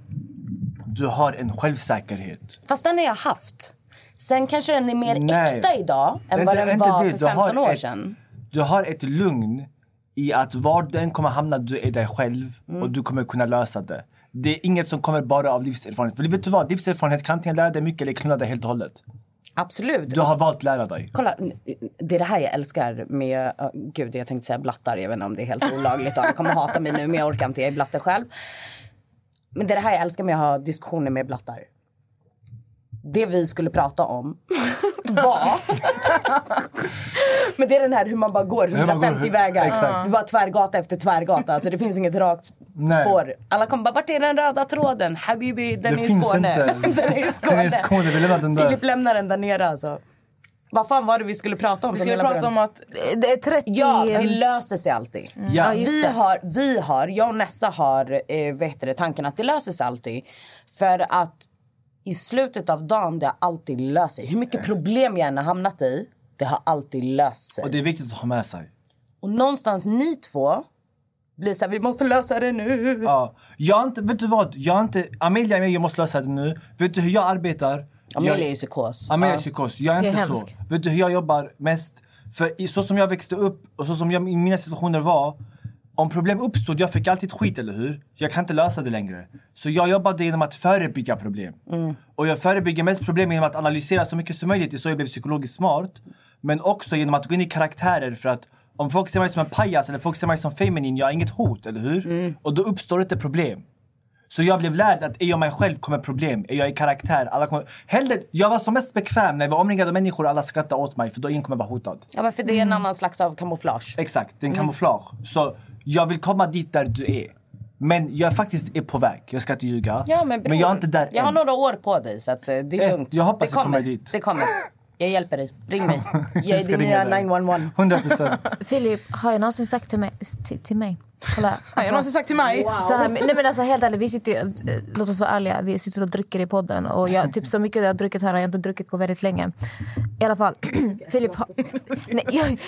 Du har en självsäkerhet. Fast den har jag haft. Sen kanske den är mer Nej. äkta idag än Det- vad den var det. för Du har 15 år ett- sedan. Du har ett lugn i att var du än kommer hamna, du är dig själv Mm. och du kommer kunna lösa det. Det är inget som kommer bara av livserfarenhet. För vet du vad? Livserfarenhet kan antingen lära dig mycket eller knulla dig helt och hållet. Absolut. Du har valt lära dig. Kolla, det är det här jag älskar med... Uh, gud, jag tänkte säga blattar. Jag vet inte om det är helt olagligt. Jag kommer hata mig nu, men jag orkar inte. Jag är blatte själv. Men det är det här jag älskar med att ha diskussioner med blattar. Det vi skulle prata om var... men det är den här hur man bara går Hur man går- 150 vägar. Exakt. Är bara tvärgata efter tvärgata. Alltså det finns inget rakt Nej. spår. Alla kommer bara, vart är den röda tråden? Habibi, den Det är i finns Skåne. inte. den är i Skåne. Den är i Skåne, vi lämnar den där. Filip lämnar den där nere alltså. Vad fan var det vi skulle prata om? Vi skulle prata om att... Det är 30... Ja, det löser sig alltid. Ja. Ja, vi, har, vi har, jag och Nessa har eh, vet du, det, tanken att det löser sig alltid. För att i slutet av dagen det har alltid löst sig. Hur mycket problem jag än har hamnat i, det har alltid löst sig. Och det är viktigt att ha med sig. Och någonstans ni två blir så här, vi måste lösa det nu. Ja. Jag inte, vet du vad? Jag inte, Amelia är med, jag måste lösa det nu. Vet du hur jag arbetar? Amelia jag, är ju psykos. Amelia är psykos. Jag är är inte så. hemskt. Vet du hur jag jobbar mest? För så som jag växte upp och så som jag, i mina situationer var. Om problem uppstod, jag fick alltid skit, eller hur? Jag kan inte lösa det längre. Så jag jobbade genom att förebygga problem. Mm. Och jag förebygger mest problem genom att analysera så mycket som möjligt. Det är så jag blev psykologiskt smart. Men också genom att gå in i karaktärer för att om folk ser mig som en pajas eller folk ser mig som feminin, jag är inget hot, eller hur? Mm. Och då uppstår inte problem. Så jag blev lärd att är jag mig själv kommer problem. Är jag i karaktär, alla kommer... Hellre, jag var som mest bekväm när jag var omringad av människor och alla skrattade åt mig för då ingen kommer vara hotad. Ja, men för det är en annan slags av kamouflage. Exakt, det är en Mm. kamouflage. Så jag vill komma dit där du är. Men jag faktiskt är på väg, jag ska inte ljuga. Ja, men, bror, men jag är inte där Jag har än. några år på dig så att, eh, det är Eh, lugnt. jag hoppas det jag kommer dit. Det kommer. Jag hjälper dig. Ring mig. Jag är ska din ringa nya dig. 911. 100 procent. Filip, har jag någonsin sagt till mig... Till, till mig kolla, alltså, Har jag någonsin sagt till mig? Så här, nej men alltså helt ärligt, vi sitter, eh, låt oss vara ärliga, vi sitter och dricker i podden. Och jag, typ så mycket jag har druckit här har jag inte druckit på väldigt länge. I alla fall, Filip har... Nej, jag,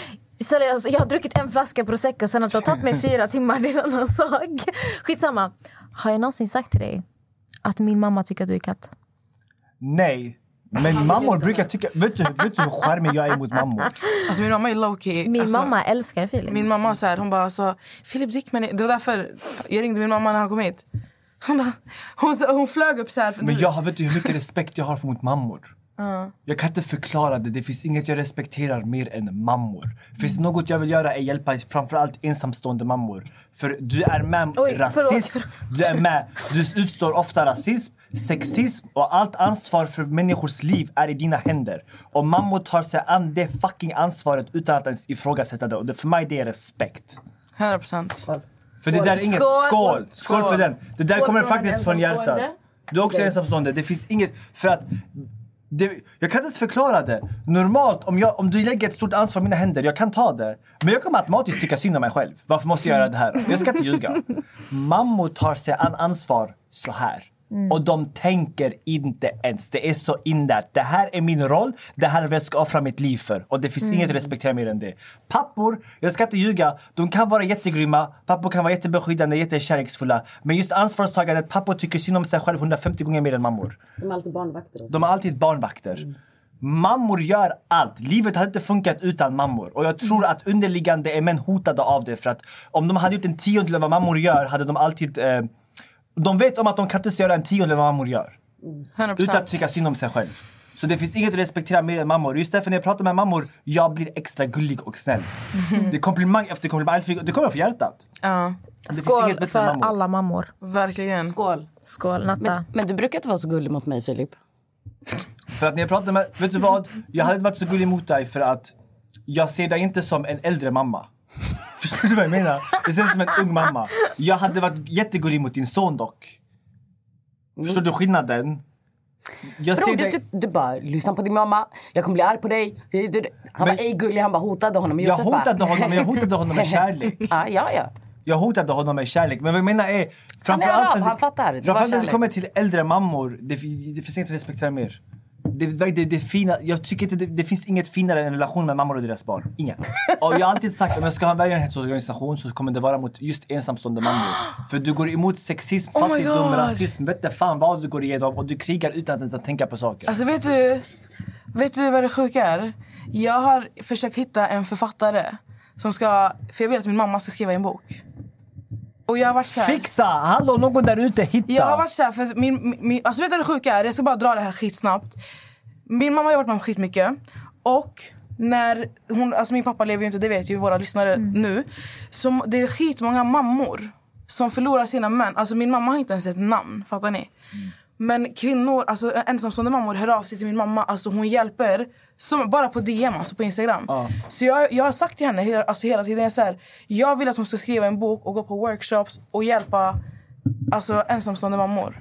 seriöst, jag har druckit en flaska prosecco sen att det har tagit mig fyra timmar, det är en annan sak. Skitsamma. Har jag någonsin sagt till dig att min mamma tycker att du är katt? Nej. Men mammor brukar tycka... Vet du, vet du hur charmig jag är mot mammor? Alltså min mamma är low-key. Min alltså, mamma älskar Filip. Min mamma så här, hon bara så Filip Dickman, är-" det var därför jag ringde min mamma när han kom hit. Hon, bara, hon, hon flög upp så här. För Men jag vet du hur mycket respekt jag har för mot mammor? Ja. Jag kan inte förklara det. Det finns inget jag respekterar mer än mammor. Finns det något jag vill göra är hjälpa framförallt ensamstående mammor. För du är med Oj, rasism, förlåt. du är med, du utstår ofta rasism, sexism och allt ansvar för människors liv är i dina händer. Och mammor tar sig an det fucking ansvaret utan att ens ifrågasätta det. Och det, för mig det är respekt. 100 procent. För det där är inget... Skål! Skål! För den. Det där Skål kommer faktiskt från hjärtat. Du är också ensamstående. Det finns inget... För att... Det, jag kan inte ens förklara det. Normalt, om, jag, om du lägger ett stort ansvar i mina händer, jag kan ta det. Men jag kommer automatiskt tycka synd om mig själv. Varför måste jag göra det här? Jag ska inte ljuga. Mammor tar sig an ansvar så här. Mm. Och de tänker inte ens. Det är så inlärt. Det här är min roll. Det här är vad jag ska offra mitt liv för. Och det finns Mm. inget att respektera mer än det. Pappor, jag ska inte ljuga, de kan vara jättegrymma. Pappor kan vara jättebeskyddande, jättekärleksfulla. Men just ansvarstagandet, pappor tycker synd om sig själv 150 gånger mer än mammor. De är alltid barnvakter. De har alltid barnvakter. Mammor gör allt. Livet hade inte funkat utan mammor. Och jag tror att underliggande är män hotade av det. För att om de hade gjort en tiondel av vad mammor gör hade de alltid... Eh, de vet om att de kan inte göra en tiondel av vad mammor gör. 100%. Utan att tycka synd om sig själv. Så det finns inget att respektera mer än mammor. Just därför när jag pratar med mammor, jag blir extra gullig och snäll. Det är komplimang efter komplimang. Det kommer från hjärtat. Ja. Det finns Skål för mammor. alla mammor. Verkligen. Skål. Skål, Natta. Men, men du brukar inte vara så gullig mot mig, Filip. För att när jag pratar med... Vet du vad? Jag hade inte varit så gullig mot dig för att jag ser dig inte som en äldre mamma. Förstår du vad jag menar? Det känns som en ung mamma. Jag hade varit jättegullig mot din son dock. Förstår du skillnaden? Jag Bror, du, typ, du bara, lyssna på din mamma, jag kommer bli arg på dig. Du- du- du. Han Men- var ej gullig, han bara hotade honom. Jag Josef bara- hotade honom, men jag hotade honom med kärlek. ja, ja, ja. Jag hotade honom med kärlek. Men vad jag menar är... Han är Framförallt arab, han fattar. Det Framförallt när det kommer till äldre mammor, det, det finns inget att respektera mer. Det, det, det, fina, jag tycker inte det, det finns inget finare än en relation med mammor och deras barn. Inget. Och jag har alltid sagt om jag ska ha en välgörenhetsorganisation så kommer det vara mot just ensamstående mammor. För du går emot sexism, Oh fattigdom, rasism, vet du fan vad du går igenom och du krigar utan att ens att tänka på saker. Alltså vet du, vet du vad det sjuka är? Jag har försökt hitta en författare som ska, för jag vill att min mamma ska skriva en bok. Och jag har varit så här, Fixa! Hallå, någon där ute, hitta! Jag har varit så här, för min, min, alltså vet du det sjuka är? Jag ska bara dra det här skitsnabbt. Min mamma har varit med om skitmycket. Och när hon, alltså min pappa lever ju inte, det vet ju våra lyssnare nu. Så det är skitmånga mammor som förlorar sina män. Alltså min mamma har inte ens ett namn, fattar ni? Men kvinnor, alltså ensamstående mammor hör av sig till min mamma. Alltså hon hjälper, som, bara på DM, alltså på Instagram. Så jag, jag har sagt till henne hela, alltså hela tiden, jag, så här, jag vill att hon ska skriva en bok och gå på workshops och hjälpa alltså, ensamstående mammor.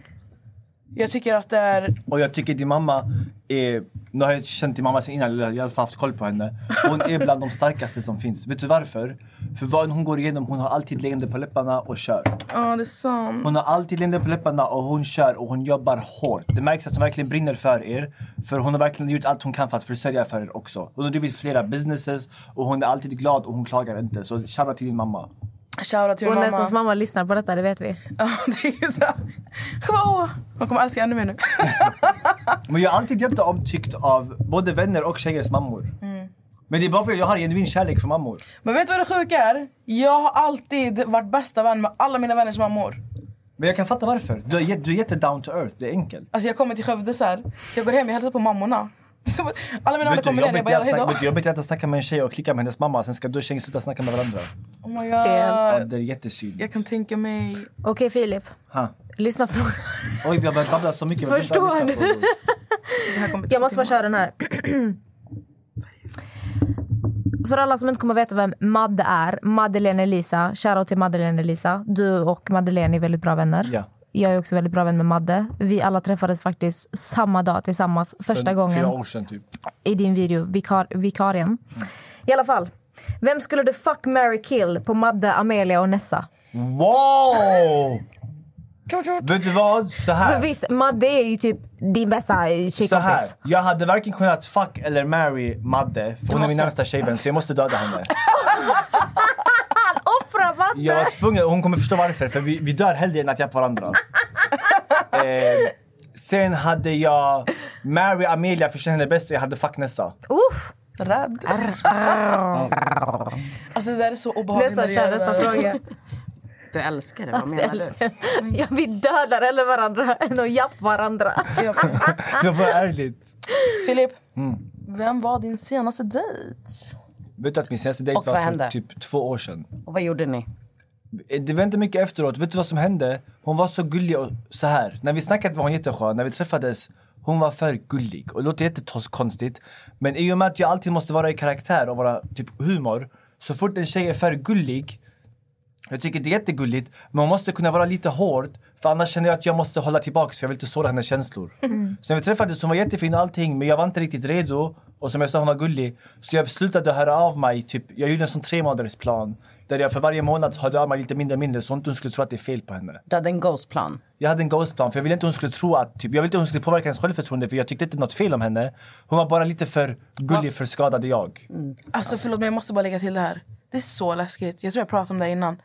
Jag tycker att det är... Och jag tycker din mamma är... Nu har jag känt din mamma sen innan, jag har i alla fall haft koll på henne. Hon är bland de starkaste som finns. Vet du varför? För vad hon går igenom, hon har alltid leende på läpparna och kör. Ja, det är sant. Hon har alltid leende på läpparna och hon kör och hon jobbar hårt. Det märks att hon verkligen brinner för er. För hon har verkligen gjort allt hon kan för att försörja för er också. Hon har drivit flera businesses och hon är alltid glad och hon klagar inte. Så shoutout till din mamma. Shoutout till Och min mamma. Nessans mamma lyssnar på detta, det vet vi. Ja, det är så. Jag hon kommer älska ännu mer nu. Men jag är alltid jätteomtyckt av både vänner och tjejers mammor. Men det är bara för att jag har genuin kärlek för mammor. Men vet du vad det sjuka är? Jag har alltid varit bästa vän med alla mina vänners mammor. Men jag kan fatta varför. Du är, du är jätte down to earth, det är enkelt. Alltså jag kommer till Skövde så här. Jag går hem och hälsar på mammorna. Alla mina vänner kommer ner, jag bara är jalla att snacka- hejdå. jobbigt att snacka med en tjej och klicka med hennes mamma, sen ska du och tjejen sluta snacka med varandra. Oh my Ja, god. det är jättesynd. Jag kan tänka mig. Okej Filip, Ha. lyssna från... Oj, vi har börjat babbla så mycket. Förstår du? Jag måste bara köra den här. För alla som inte kommer veta vem Madde är, Madeleine Elisa. Shoutout till Madeleine Elisa. Du och Madeleine är väldigt bra vänner. Ja. Jag är också väldigt bra vän med Madde. Vi alla träffades faktiskt samma dag tillsammans första För Fyra gången år sedan typ. i din video, vikar, Vikarien. I alla fall. Vem skulle du fuck, marry, kill på Madde, Amelia och Nessa? Wow! Vet du vad? Så För här. visst, Madde är ju typ din bästa Så här. tjejkompis. Jag hade varken kunnat fuck eller marry Madde, för hon är min måste. närmsta tjejvän, så jag måste döda henne. Madde! Jag var tvungen, och hon kommer förstå varför, för vi, vi dör hellre än att hjälpa varandra. eh, sen hade jag Mary Amelia, för henne bäst, och jag hade fuck Nessa. Uff! Rädd. Alltså det där är så obehagligt. Det kör nästa fråga. Du älskar det, vad Alltså, menar jag du? Ja, vi dödar eller varandra än att jappa varandra. Det var ärligt. Filip, Mm. vem var din senaste dejt? Vet du att min senaste dejt Och vad var för hände? typ två år sedan? Och vad gjorde ni? Det var inte mycket efteråt. Vet du vad som hände? Hon var så gullig och så här. När vi snackade var hon jätteskön. När vi träffades, hon var för gullig. Och det låter jättekonstigt. Men i och med att jag alltid måste vara i karaktär och vara typ humor. Så fort en tjej är för gullig, jag tycker det är jättegulligt, men hon måste kunna vara lite hård. För annars känner jag att jag måste hålla tillbaka för jag vill inte såra hennes känslor. Så när vi träffades, hon var jättefin och allting, men jag var inte riktigt redo. Och som jag sa, hon var gullig. Så jag slutade höra av mig, typ, jag gjorde en sån tre månaders plan. Där jag för varje månad hörde av mig lite mindre och mindre så inte hon skulle tro att det är fel på henne. Du hade en ghostplan. Jag hade en ghostplan för jag ville inte hon skulle tro att, typ, jag ville inte hon skulle påverka hennes självförtroende för jag tyckte inte något fel om henne. Hon var bara lite för gullig för skadade jag. Alltså förlåt men jag måste bara lägga till det här. Det är så läskigt. Jag tror jag pratade om det innan.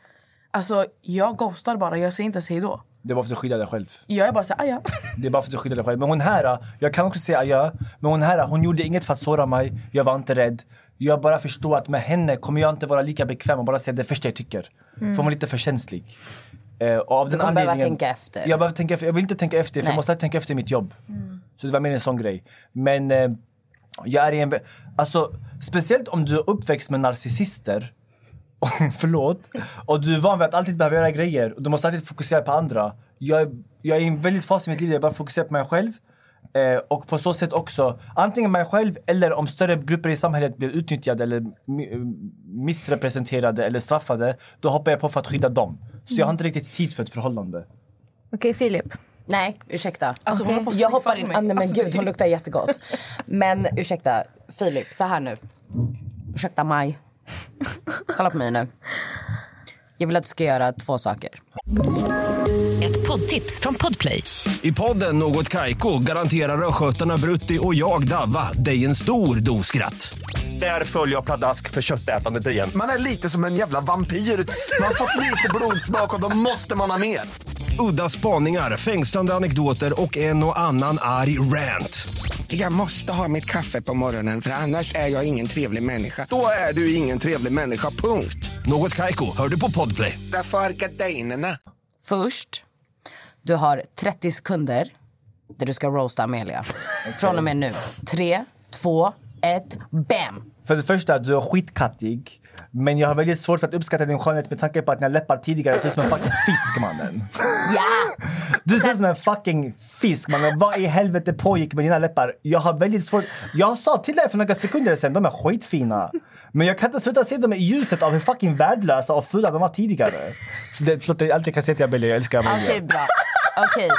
Alltså jag ghostar bara, jag säger inte ens hejdå. Det var för att skydda dig själv. Jag är bara såhär, aja. Det är bara för att skydda dig själv. Men hon här, jag kan också säga adjö. Men hon här, hon gjorde inget för att såra mig. Jag var inte rädd. Jag bara förstår att med henne kommer jag inte vara lika bekväm och bara säga det första jag tycker. Mm. För hon är lite för känslig. Eh, och av Så den man behöver anledningen- tänka efter. Jag, behöver tänka efter. jag vill inte tänka efter, för jag måste tänka efter mitt jobb. Så det var mer en sån grej. Men eh, jag är i en... Alltså, speciellt om du är uppväxt med narcissister. Förlåt. Och du är van vid att alltid behöva göra grejer. Och du måste alltid fokusera på andra. Jag, är- jag är i en väldigt fas i mitt liv där jag bara fokuserar på mig själv. Eh, och på så sätt också, antingen mig själv eller om större grupper i samhället blir utnyttjade eller mi- eh, missrepresenterade eller straffade. Då hoppar jag på för att skydda dem. Så jag har inte riktigt tid för ett förhållande. Okej Filip, Nej, ursäkta. Alltså, hon på att jag hoppar in. mig. Ah, nej, men Alltså, gud, hon luktar jättegott. Men ursäkta, Filip, så här nu. Ursäkta Maj. Kolla på mig nu. Jag vill att du ska göra två saker. Ett poddtips från Podplay. I podden Något Kaiko garanterar östgötarna Brutti och jag, Davva, dig en stor dos skratt. Där följer jag pladask för köttätandet igen. Man är lite som en jävla vampyr. Man har fått lite blodsmak och då måste man ha mer. Udda spaningar, fängslande anekdoter och en och annan arg rant. Jag måste ha mitt kaffe på morgonen för annars är jag ingen trevlig människa. Då är du ingen trevlig människa, punkt. Något Kaiko, hör du på Podplay. Därför är gardinerna. Först, du har 30 sekunder där du ska roasta Amelia. Från och med nu. Tre, två, ett, bam! För det första, du är skitkattig. Men jag har väldigt svårt för att uppskatta din skönhet med tanke på att dina läppar tidigare ser ut som en fucking fisk mannen. Ja! Du ser ut som en fucking fisk mannen. Vad i helvete pågick med dina läppar? Jag har väldigt svårt... Jag sa till dig för några sekunder sedan, de är skitfina. Men jag kan inte sluta se dem i ljuset av hur fucking värdelösa och fula de var tidigare. Det, förlåt, det är allt jag kan säga till Amelia. Jag älskar Amelia. Okej, bra. Okej.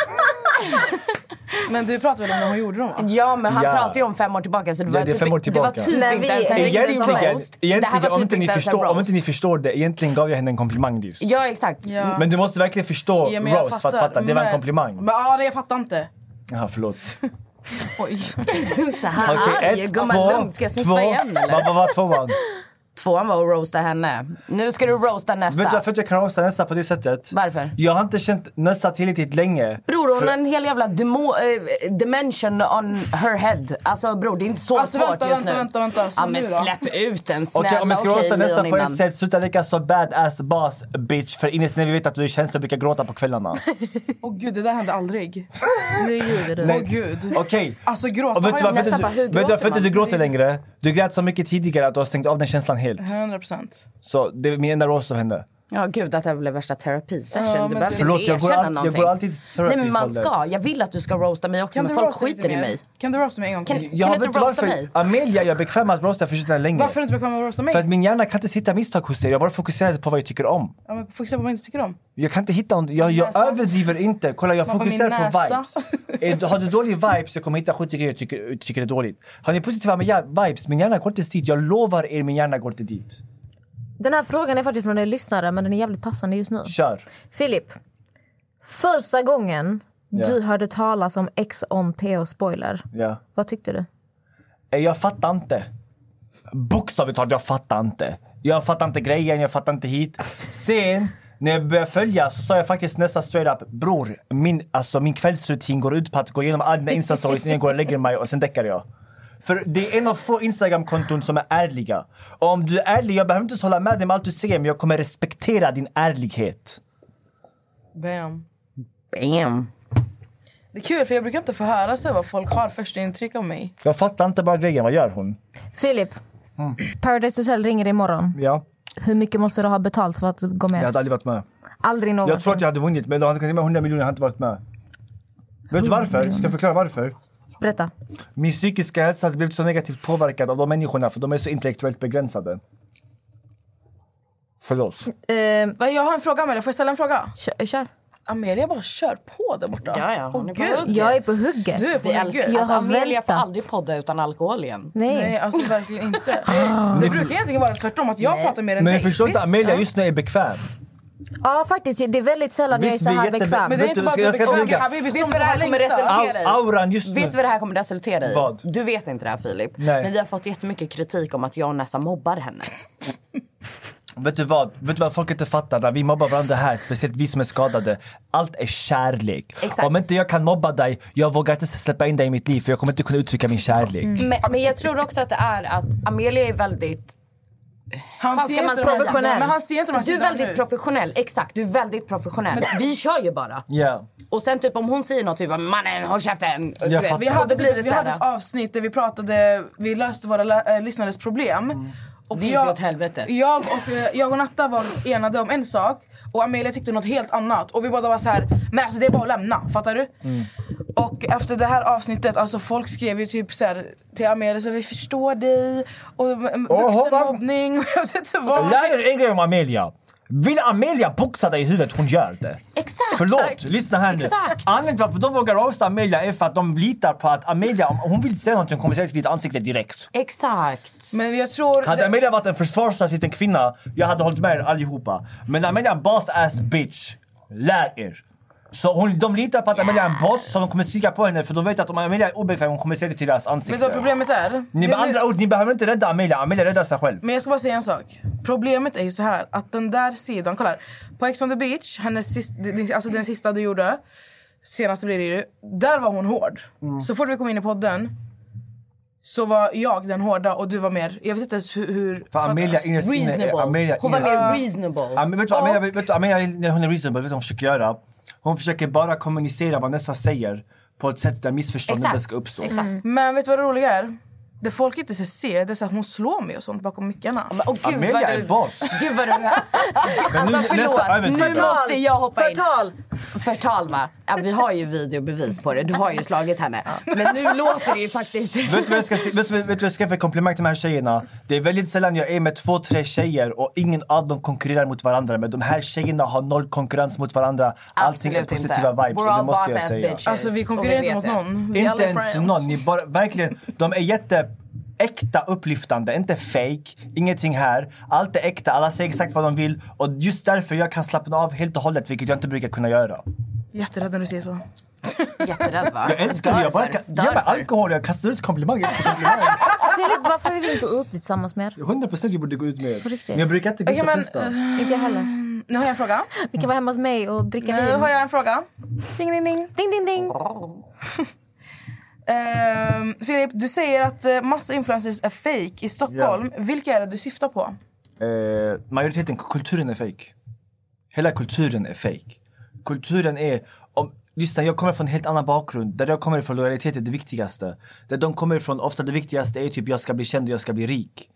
Men du pratade väl om när hon gjorde dem va? Ja, men han Ja. pratade ju om fem år tillbaka. Så det, Ja, var det är typ, år det var tillbaka. typ När inte ens en riktig Egentligen. Det egentligen om, typ inte ni förstår, om inte ni förstår det, egentligen gav jag henne en komplimang nyss. Ja, exakt. Ja. Men du måste verkligen förstå Ja, roast för att fatta. Det var en komplimang. Men, ja, det jag fattar inte. Jaha, förlåt. Oj. Så här Okej, arg. ett, Gumman, två, lugnt. Ska jag sniffa igen eller? Vad vad var tvåan? Tvåan var att roasta henne. Nu ska du roasta Vet du Nessa. varför jag kan roasta Nessa på det sättet? Varför? Jag har inte känt Nessa tillräckligt länge. Bror, hon För- har en hel jävla demo, eh, dimension on her head. Alltså bror, det är inte så Alltså, svårt vänta, just vänta, nu. vänta, vänta. Så Ja, men släpp ut den snälla. Okej, om jag ska roasta Nessa på ett sätt, sluta leka så badass boss bitch. För innerst inne vi vet att du är känslig och brukar gråta på kvällarna. Åh gud, det där hände aldrig. Nu ljuger du. Åh gud. Okej. Alltså gråta Och vet har jag Nessa bara, hur du, vet du gråter varför inte du gråter längre? Du grät så mycket tidigare att du har stängt av den känslan helt. 100 procent. Så det är enda roast av henne. Ja gud att det blev värsta terapisession. Ja, du behöver Förlåt, inte jag går erkänna alltid- jag någonting. går alltid Nej men man ska. Jag vill att du ska roasta mig också Kan men du folk skiter i mig. Kan du roasta mig en gång till? Kan- Jag du vet inte du roasta mig? Amelia, jag är bekväm med att roasta för länge. Varför är du inte bekväm med att roasta mig? För att min hjärna kan inte hitta misstag hos dig. Jag bara fokuserar på vad jag tycker om. Ja, men fokusera på vad jag inte tycker om. Jag kan inte hitta... Jag, jag Näsa. överdriver inte. Kolla, jag fokuserar på vibes. Har du dålig vibes, jag kommer hitta 70 grejer jag tycker, tycker är dåligt. Har ni positiva vibes, min hjärna går inte dit. Jag lovar er, min hjärna går inte dit. Den här frågan är faktiskt från en lyssnare men den är jävligt passande just nu. Kör. Filip, första gången Ja. du hörde talas om X on PO spoiler, Ja. vad tyckte du? Eh, Jag fattar inte. Bokstavligt talat, jag fattar inte. Jag fattar inte grejen, jag fattar inte hit. Sen, när jag började följa så sa jag faktiskt nästan straight up Bror, min, alltså, min kvällsrutin går ut på att gå igenom alla dina instastories innan jag går och lägger mig och sen däckar jag. För det är en av få Instagram-konton som är ärliga. Och om du är ärlig, jag behöver inte ens hålla med dig med allt du säger men jag kommer respektera din ärlighet. Bam. Bam. Det är kul för jag brukar inte få höra så här vad folk har första intryck av mig. Jag fattar inte bara grejen, vad gör hon? Filip, Paradise Hotel ringer imorgon. Ja, Hur mycket måste du ha betalt för att gå jag med? hade aldrig varit med. Aldrig någonsin. Jag tror att jag hade vunnit men de hade kunnat ge mig 100 miljoner, jag hade inte varit med. Vet du varför? Ska jag förklara varför? Berätta. Min psykiska hälsa hade blivit så negativt påverkad av de människorna för de är så intellektuellt begränsade. Förlåt. Eh, Jag har en fråga Amelia, får jag ställa en fråga? kör, kör. Amelia bara kör på där borta. Ja, ja, hon Åh, är på hugget. Jag är på hugget. Du är på Vi hugget. Jag alltså, har Amelia får väntat. aldrig podda utan alkohol igen. Nej. Nej, alltså verkligen inte. Det brukar egentligen vara tvärtom, att jag pratar mer än Men dig. jag förstår inte, Amelia just nu är bekväm. Ja faktiskt, det är väldigt sällan jag är Visst, så här bekväm. Men det är inte du, bara att du är säga bekväm, noga? Habibi, Vet du vad det här kommer resultera i? Au- auran just nu. Vet du vad det här kommer resultera i? Vad? Du vet inte det här Filip. Nej. Men vi har fått jättemycket kritik om att jag och Nessa mobbar henne. Vet du vad? Vet du vad folk inte fattar? När vi mobbar varandra här, speciellt vi som är skadade. Allt är kärlek. Exakt. Om inte jag kan mobba dig, jag vågar inte släppa in dig i mitt liv för jag kommer inte kunna uttrycka min kärlek. Men, men jag tror också att det är att Amelia är väldigt Han Fan, ser man inte sidorna, Men han ser inte de Du är väldigt nu. professionell, exakt. Du är väldigt professionell. Vi kör ju bara. Ja. Och sen typ om hon säger något, typ mannen håll käften. Vi hade, blir det vi hade ett avsnitt där vi pratade, vi löste våra lä- äh, lyssnares problem. Och Det gick åt helvete. Jag och, eh, jag och Natta var enade om en sak och Amelia tyckte något helt annat. Och vi båda var så här, men alltså det är bara att lämna, fattar du? Och efter det här avsnittet, alltså folk skrev ju typ så här till Amelia så vi förstår dig och vuxenmobbning och jag vet inte vad. Lär er en grej om Amelia. Vill Amelia boxa dig i huvudet, hon gör det. Exakt. Förlåt, lyssna här nu. Exakt. Anledningen till varför de vågar roasta Amelia är för att de litar på att Amelia, om hon vill säga någonting, kommer säga till ditt ansikte direkt. Exakt. Men jag tror... Hade Amelia varit en försvarslös liten kvinna, jag hade hållit med er allihopa. Men Amelia är en boss ass bitch. Lär er. Så hon, de litar på att Amelia är en boss, så de kommer skrika på henne för de vet att om Amelia är obekväm, hon kommer säga det till deras ansikte. Vet du vad problemet är? Ni, med är andra ord, ni behöver inte rädda Amelia, Amelia räddar sig själv. Men jag ska bara säga en sak. Problemet är ju så här att den där sidan, kolla här. På Ex on the beach, hennes sist, den- alltså den sista du gjorde, senaste blir det ju, där var hon hård. Mm. Så fort vi kom in i podden så var jag den hårda och du var mer, jag vet inte ens hur... hur För Amelia innerst inne är... Amelia innerst- reasonable. Ja, men vet du, Amelia, vet du, Amelia, när hon är reasonable, vet du vad hon försöker göra? Hon försöker bara kommunicera vad nästa säger på ett sätt där missförstånd inte ska uppstå. Men vet du vad det roliga är? Det folk inte ser det är så att hon slår mig och sånt bakom mickarna. Åh, gud, Amelia vad är du- boss. Gud vad du... Men nu- Alltså nästa förlåt, övning- nu Förtal. måste jag hoppa in. Förtal! Förtal va? Ja, vi har ju videobevis på det. Du har ju slagit henne. Men nu låter det ju faktiskt... Vet du vad jag ska vet vet vad jag ska för komplimang till de här tjejerna? Det är väldigt sällan jag är med två, tre tjejer och ingen av dem konkurrerar mot varandra. Men de här tjejerna har noll konkurrens mot varandra. Allting är Absolut positiva inte. vibes We're all måste jag boss ass bitches. Alltså vi konkurrerar vi inte mot vet någon. Vi är Inte ens friends. någon. Ni bara, verkligen, de är jätte äkta upplyftande, inte fake. Ingenting här. Allt är äkta, alla säger exakt vad de vill. Och just därför jag kan slappna av helt och hållet, vilket jag inte brukar kunna göra. Jätterädd när du säger så. Jätterädd va? Jag älskar det. Jag bara kan, ge mig alkohol, jag kastar ut komplimanger efter komplimanger. Filip, varför är vi inte ute tillsammans mer? 100% vi borde gå ut riktigt? Men jag brukar inte gå ut och men, festa. Inte jag heller. Nu har jag en fråga. Vi kan vara hemma hos mig och dricka Nu vin. har jag en fråga. Ding, ding, ding. Ding, ding, ding. Ehm, Filip, du säger att eh, massa influencers är fake i Stockholm. Vilka är det du syftar på? Eh, majoriteten, kulturen är fake. Hela kulturen är fake. Kulturen är... Om, lyssna, jag kommer från en helt annan bakgrund. Där jag kommer ifrån lojalitet är det viktigaste. Där de kommer ifrån, ofta det viktigaste är typ jag ska bli känd och jag ska bli rik.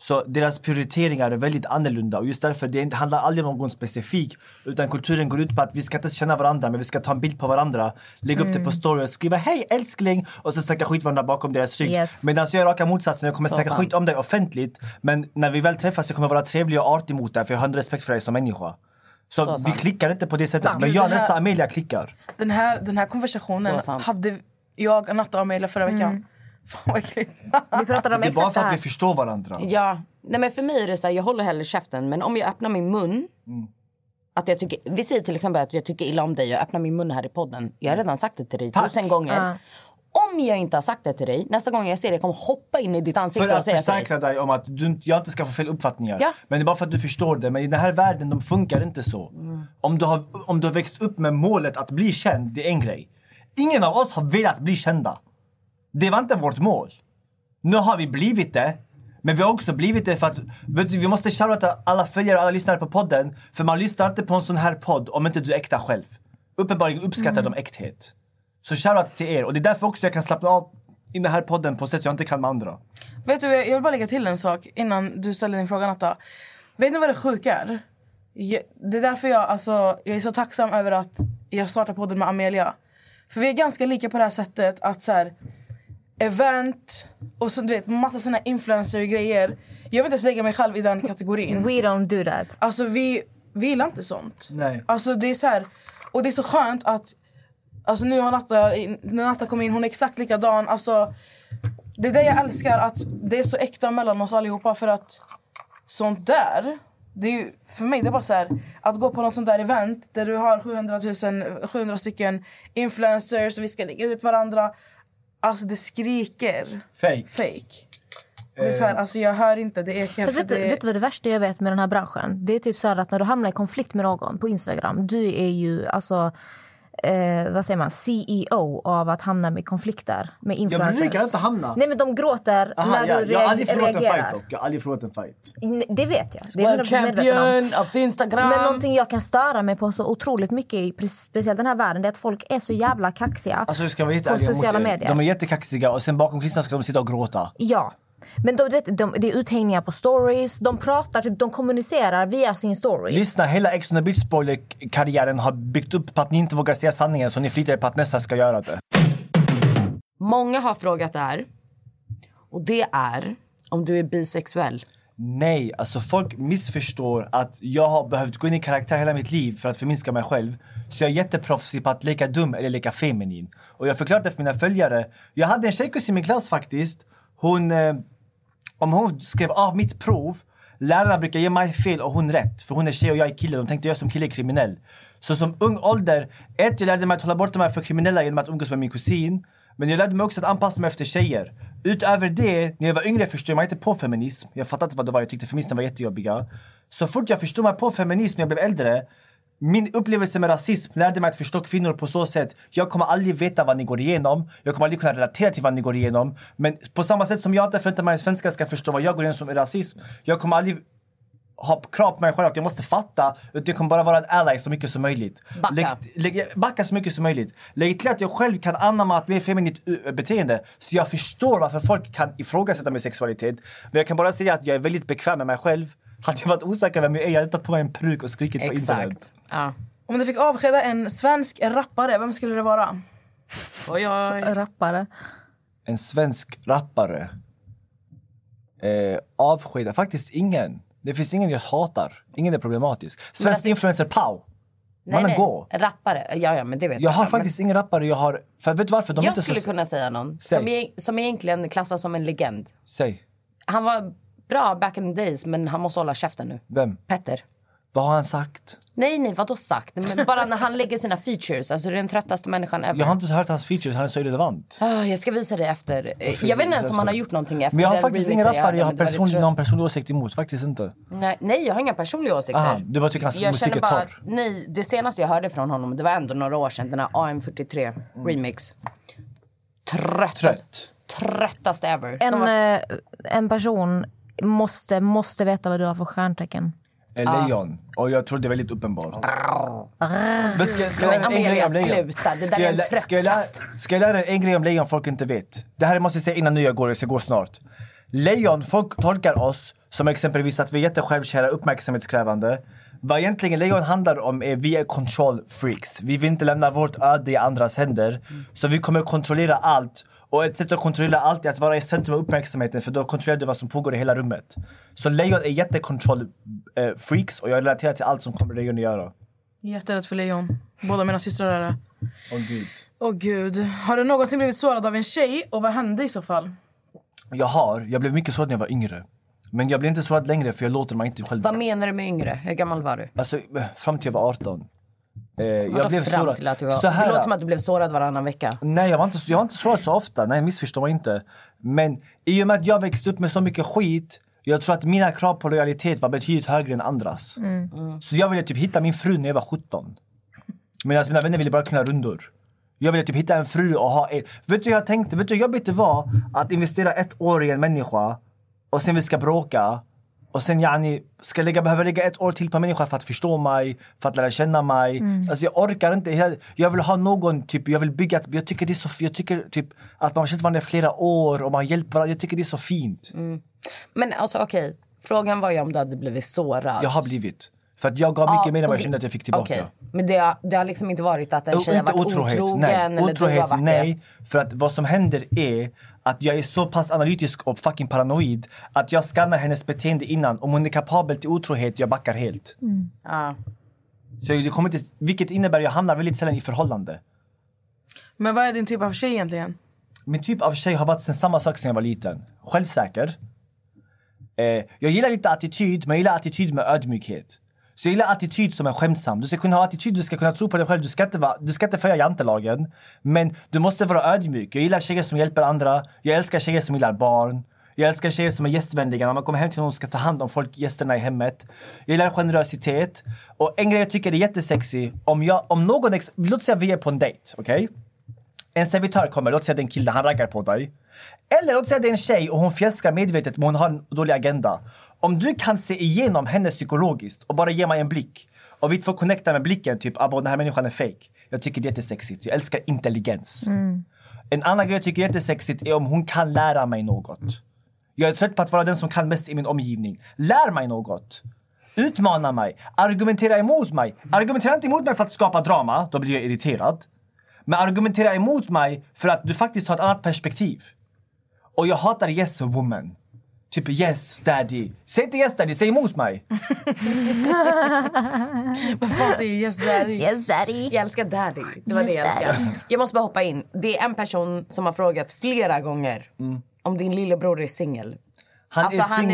Så deras prioriteringar är väldigt annorlunda och just därför det inte handlar aldrig om någon specifik utan kulturen går ut på att vi ska inte känna varandra men vi ska ta en bild på varandra, lägga upp det på story och skriva hej älskling och sen snacka skit varandra bakom deras rygg. Yes. Medan jag är raka motsatsen, jag kommer Så snacka sant. skit om dig offentligt men när vi väl träffas så kommer jag vara trevlig och artig mot dig för jag har en respekt för dig som människa. Så, Så vi sant. klickar inte på det sättet men jag och nästa Amelia klickar. Den här, den här konversationen hade jag, Anatta och Amelia förra veckan. Fan vad äckligt. Vi pratade om Det är bara exakt för det att vi här. förstår varandra. Ja, nej men för mig är det så här, jag håller hellre käften. Men om jag öppnar min mun. Att jag tycker, vi säger till exempel att jag tycker illa om dig. Jag öppnar min mun här i podden. Jag har redan sagt det till dig Tack. tusen gånger. Om jag inte har sagt det till dig, nästa gång jag ser dig kommer jag hoppa in i ditt ansikte För och att säga till dig. försäkra dig om att du, jag inte ska få fel uppfattningar. Ja. Men det är bara för att du förstår det. Men i den här världen, de funkar inte så. Om, du har, om du har växt upp med målet att bli känd, det är en grej. Ingen av oss har velat bli kända. Det var inte vårt mål. Nu har vi blivit det. Men vi har också blivit det för att du, vi måste shoutouta alla följare och alla lyssnare på podden. För man lyssnar inte på en sån här podd om inte du är äkta själv. Uppenbarligen uppskattar de äkthet. Så shoutout till er. Och det är därför också jag kan slappna av i den här podden på sätt jag inte kan med andra. Vet du, jag vill bara lägga till en sak innan du ställer din fråga Natta. Vet ni vad det sjuka är? Jag- Det är därför jag, alltså, jag är så tacksam över att jag startar podden med Amelia. För vi är ganska lika på det här sättet att så här, event och så, du vet, massa såna influencer-grejer. Jag vill inte ens lägga mig själv i den kategorin. We don't do that. Alltså vi, vi gillar inte sånt. Nej. Alltså det är så här, och det är så skönt att Alltså nu har Natta, när Natta kom in, hon är exakt likadan. Alltså, det är det jag älskar, att det är så äkta mellan oss allihopa. För att sånt där, det är ju, för mig det är bara så här, att gå på något sånt där event där du har 700 000, 700 stycken influencers och vi ska lägga ut varandra. Alltså det skriker Fake. fake. Det är så här, alltså jag hör inte, det är helt... Fast vet, du, det är- vet du vad det värsta jag vet med den här branschen? Det är typ så här att när du hamnar i konflikt med någon på Instagram, du är ju alltså eh, vad säger man, CEO av att hamna i konflikter med Jag influencers. brukar inte hamna. Nej men de gråter Aha, när ja, du jag har aldrig förlorat en fight reagerar. dock. Jag har aldrig förlorat en fight. Det vet jag. Det är jag World 100% medveten om. champion of Instagram. Men någonting jag kan störa mig på så otroligt mycket i speciellt den här världen är att folk är så jävla kaxiga Alltså ska vara på sociala er. medier. De är jättekaxiga och sen bakom kulisserna ska de sitta och gråta. Ja. Men de, du vet, de, det är uthängningar på stories, de pratar, typ, de kommunicerar via sin stories. Lyssna, hela Ex on the beach spoiler-karriären har byggt upp på att ni inte vågar säga sanningen så ni flitar er på att nästa ska göra det. Många har frågat det här. Och det är om du är bisexuell. Nej, alltså folk missförstår att jag har behövt gå in i karaktär hela mitt liv för att förminska mig själv. Så jag är jätteproffsig på att leka dum eller leka feminin. Och jag det för mina följare. Jag hade en tjejkusin i min klass faktiskt. Hon, eh, om hon skrev av mitt prov, lärarna brukar ge mig fel och hon rätt. För hon är tjej och jag är kille. De tänkte jag som kille är kriminell. Så som ung ålder, ett, jag lärde mig att hålla borta mig för kriminella genom att umgås med min kusin. Men jag lärde mig också att anpassa mig efter tjejer. Utöver det, när jag var yngre förstod jag mig inte på feminism. Jag fattade inte vad det var, jag tyckte feministerna var jättejobbiga. Så fort jag förstod mig på feminism när jag blev äldre, min upplevelse med rasism lärde mig att förstå kvinnor på så sätt. Jag kommer aldrig veta vad ni går igenom. Jag kommer aldrig kunna relatera till vad ni går igenom. Men på samma sätt som jag inte förväntar mig att svenskar ska förstå vad jag går igenom som är rasism. Jag kommer aldrig ha krav på mig själv att jag måste fatta. Utan jag kommer bara vara en ally så mycket som möjligt. Backa. Lägg, lägg, backa så mycket som möjligt. Lägg till att jag själv kan anamma ett mer feminint beteende. Så jag förstår varför folk kan ifrågasätta min sexualitet. Men jag kan bara säga att jag är väldigt bekväm med mig själv. Hade jag varit osäker vem jag är, jag hade tagit på mig en peruk och skrikit på internet. Ja. Om du fick avskeda en svensk rappare, vem skulle det vara? Oj, oj. Rappare. En svensk rappare. Eh, avskeda? Faktiskt ingen. Det finns ingen jag hatar. Ingen är problematisk. Svensk alltså- influencer, pow! Nej, Mannen nej. gå! Rappare. Ja, ja, men det vet Jag har men- faktiskt ingen rappare jag har... För vet du varför? De är jag inte skulle så... kunna säga någon Säg. som, e- som egentligen klassas som en legend. Säg. Han var bra back in the days, men han måste hålla käften nu. Vem? Petter. Vad har han sagt? Nej, nej, vadå sagt? Men bara när han lägger sina features. Alltså det är den tröttaste människan ever. Jag har inte hört hans features, han är så irrelevant. Ah, jag ska visa dig efter. Jag vet inte ens om han har gjort någonting efter Men jag har faktiskt ingen rappare jag har hade, men det var person, lite någon personlig åsikt emot. Faktiskt inte. Nej, nej, jag har inga personliga åsikter. Aha, du bara tycker hans jag musik är bara, torr. Nej, det senaste jag hörde från honom, det var ändå några år sedan. Den här AM43 remix. Tröttast, Trött. Tröttast ever. En, var- eh, en person måste, måste veta vad du har för stjärntecken. Lejon. Och jag tror det är väldigt uppenbart. Men ska, ska jag Men er en grej Amelia, om lejon? sluta. Det Ska där är jag en lä- ska jag lära-. Ska jag lära er en grej om lejon folk inte vet? Det här måste jag säga innan jag går, jag ska gå snart. Lejon, folk tolkar oss som exempelvis att vi är jättesjälvkära, uppmärksamhetskrävande. Vad egentligen lejon handlar om är vi är control freaks. Vi vill inte lämna vårt öde i andras händer. Så vi kommer kontrollera allt. Och ett sätt att kontrollera allt är att vara i centrum av uppmärksamheten för då kontrollerar du vad som pågår i hela rummet. Så lejon är jättekontroll eh, och jag relaterar till allt som kommer lejon att göra. Jätterädd för lejon. Båda mina systrar är det. Åh gud. Åh gud. Har du någonsin blivit sårad av en tjej och vad hände i så fall? Jag har. Jag blev mycket sårad när jag var yngre. Men jag blir inte sårad längre för jag låter mig inte själv. Vad menar du med yngre? Hur gammal var du? Alltså fram till jag var 18. Eh, Vadå jag blev fram sårad. till att du var... Så här, Det låter som att du blev sårad varannan vecka. Nej jag var, inte, jag var inte sårad så ofta. Nej missförstå mig inte. Men i och med att jag växte upp med så mycket skit. Jag tror att mina krav på lojalitet var betydligt högre än andras. Mm. Så jag ville typ hitta min fru när jag var 17. Medan mina vänner ville bara kunna rundor. Jag ville typ hitta en fru och ha en... Vet du hur jag tänkte? Vet du hur jobbigt det var att investera ett år i en människa och sen vi ska bråka och sen yani, ska lägga, behöva lägga ett år till på människa för att förstå mig, för att lära känna mig. Mm. Alltså jag orkar inte. Jag- Jag vill ha någon, typ, jag vill bygga... Jag tycker det är så... Jag tycker typ att man har känt varandra i flera år och man hjälper varandra. Jag tycker det är så fint. Mm. Men alltså okej, frågan var ju om du hade blivit sårad. Jag har blivit. För att jag gav mycket mer än vad jag kände att jag fick tillbaka. Okej, Men det har, det har liksom inte varit att en tjej har varit otrohet, otrogen nej. eller otrohet, nej. För att vad som händer är att jag är så pass analytisk och fucking paranoid att jag skannar hennes beteende innan. Om hon är kapabel till otrohet, jag backar helt. det? Ja. Så det kommer inte, vilket innebär att jag hamnar väldigt sällan i förhållande. Men vad är din typ av tjej egentligen? Min typ av tjej har varit sen samma sak sen jag var liten. Självsäker. Eh, jag gillar lite attityd, men jag gillar attityd med ödmjukhet. Så jag gillar attityd som är skämtsam. Du ska kunna ha attityd, du ska kunna tro på dig själv. Du ska inte, vara, du ska inte följa jantelagen. Men du måste vara ödmjuk. Jag gillar tjejer som hjälper andra. Jag älskar tjejer som gillar barn. Jag älskar tjejer som är gästvänliga. När man kommer hem till någon ska ta hand om folk, gästerna i hemmet. Jag gillar generositet. Och en grej jag tycker är jättesexy. Om, jag, om någon... Ex, låt säga vi är på en dejt, okej? En servitör kommer, låt säga det är en kille, han raggar på dig. Eller låt säga det är en tjej och hon fjäskar medvetet men hon har en dålig agenda. Om du kan se igenom henne psykologiskt och bara ge mig en blick och vi får connecta med blicken, typ abo, den här människan är fake. Jag tycker det är jättesexigt. Jag älskar intelligens. En annan grej jag tycker är jättesexigt är om hon kan lära mig något. Jag är trött på att vara den som kan mest i min omgivning. Lär mig något. Utmana mig. Argumentera emot mig. Argumentera inte emot mig för att skapa drama, då blir jag irriterad. Men argumentera emot mig för att du faktiskt har ett annat perspektiv. Och jag hatar yes woman. Typ yes daddy. Säg inte yes daddy, säg emot mig. Vad fan säger yes daddy? Yes daddy. Jag älskar daddy. Det var Yes, det jag älskade. daddy. Jag måste bara hoppa in. Det är en person som har frågat flera gånger om din lillebror är singel. Han Alltså, är han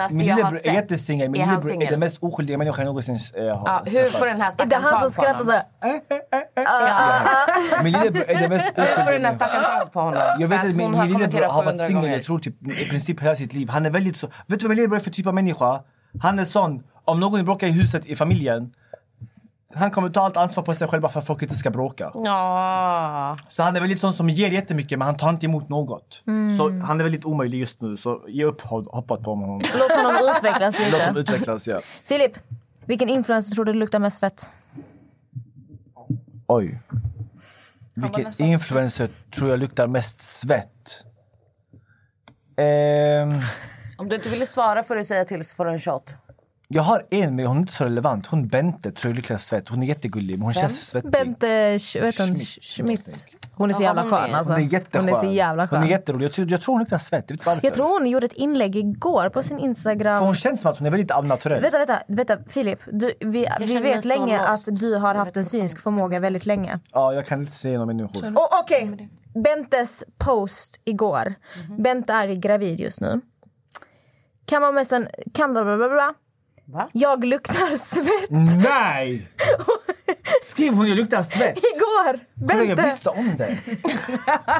är singel. min lillebror är jättesingel. Min lillebror är den mest oskyldiga människan jag någonsin har Ja, hur får den här Är stackaren det han som skrattar honom? så här? Min lillebror är den mest Hur får oskyldiga den här stackaren tag på honom? Jag vet att att min, lillebror har varit 700 singel gånger. jag tror typ i princip hela sitt liv. Han är väldigt så... Vet du vad min lillebror är för typ av människa? Han är sån, om någon bråkar i huset i familjen han kommer ta allt ansvar på sig själv bara för att folk inte ska bråka. Ja. Så han är väldigt sån som ger jättemycket men han tar inte emot något. Mm. Så han är väldigt omöjlig just nu. Så ge upp hop- hoppat på honom. Låt honom utvecklas Låt honom lite. utvecklas, ja. Filip, vilken influencer tror du luktar mest fett? Oj. Vilken influencer tror jag luktar mest svett? Ehm, Om du inte ville svara får du säga till så får du en shot. Jag har en men hon är inte så relevant. Hon Bente tror jag luktar svett. Hon är jättegullig men hon Vem? känns svettig. Bente vet hon, Sch- Schmidt. Hon är så jävla hon är- skön alltså. Hon är jätteskön. Hon är så jävla skön. Hon är jätterolig. Jag tror, jag tror hon luktar svett. Jag vet varför. Jag tror hon gjorde ett inlägg igår på sin Instagram. För hon känns som att hon är väldigt avnaturell. Vänta, vänta, vänta Filip. Du, vi vi vet länge lost. att du har haft en synsk förmåga väldigt länge. Ja, jag kan inte se någon människor. Och Okej, Bentes post igår. Mhm. Bente är gravid just nu. Kan man med en... Kan bla bla bla bla. Va? Jag luktar svett. Nej! Skriv hon jag luktar svett. Igår! Kolla, jag visste om det.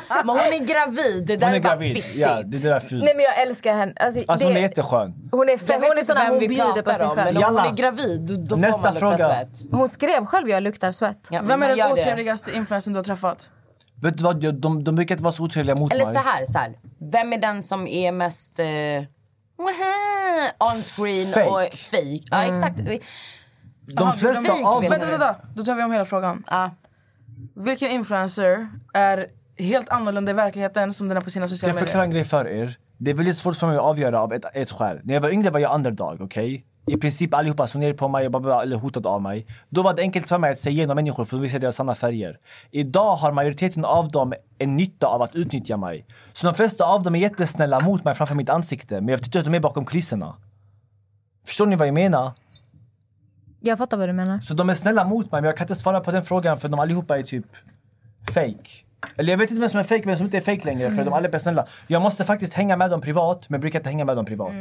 Men hon är gravid. Det där Hon är, är bara gravid. fittigt. Ja, det där är fult. Nej men jag älskar henne. Alltså, Alltså det, hon är jätteskön. hon är, fe- hon är sån här, hon vi bjuder på sig om, själv. Men om hon är gravid då, då Nästa får man lukta fråga. svett. Hon skrev själv jag luktar svett. Ja, Vem är den otrevligaste influencern du har träffat? Vet du vad, jag- de, de brukar inte vara så otrevliga mot Eller mig. så här, så här. Vem är den som är mest eh, on screen Fake. och fake? Ja, exakt. De Jaha, flesta fake, av. Vänta, vänta. Då tar vi om hela frågan. Ja. Vilken influencer är helt annorlunda i verkligheten som den är på sina Ska sociala jag medier? förklara en grej för er? Det är väldigt svårt för mig att avgöra av ett, ett skäl. När jag var yngre var jag underdog, okej? I princip allihopa såg ner på mig och bara, eller hotade av mig. Då var det enkelt för mig att se igenom människor för de visade deras sanna färger. Idag har majoriteten av dem en nytta av att utnyttja mig. Så de flesta av dem är jättesnälla mot mig framför mitt ansikte. Men jag tycker att de är bakom kulisserna. Förstår ni vad jag menar? Jag fattar vad du menar. Så de är snälla mot mig men jag kan inte svara på den frågan för de allihopa är typ fake. Eller jag vet inte vem som är fake vem som inte är fake längre för de alla är snälla. Jag måste faktiskt hänga med dem privat men brukar inte hänga med dem privat.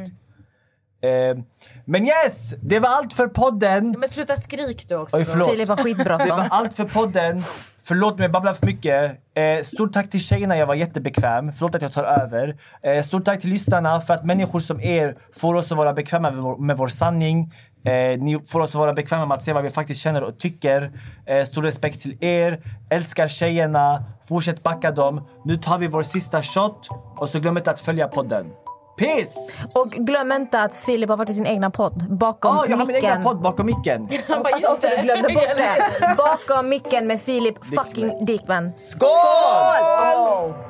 Eh, men yes! Det var allt för podden. Men sluta skrik du också. Oj, förlåt. Filip har Det var skitbråttom. allt för podden. Förlåt mig, jag babblar för mycket. Eh, stort tack till tjejerna, jag var jättebekväm. Förlåt att jag tar över. Eh, stort tack till lyssnarna för att människor som er får oss att vara bekväma med vår, med vår sanning. Eh, ni får oss att vara bekväma med att se vad vi faktiskt känner och tycker. Eh, stor respekt till er. Älskar tjejerna. Fortsätt backa dem. Nu tar vi vår sista shot och så glöm inte att följa podden. Piss! Och glöm inte att Filip har varit i sin egna podd, Bakom oh, jag micken. Jag har min egna podd, Bakom micken. Han bara, alltså, just det. Bort det. Bakom micken med Filip Dickman. fucking Dickman. Skål! Skål! Oh.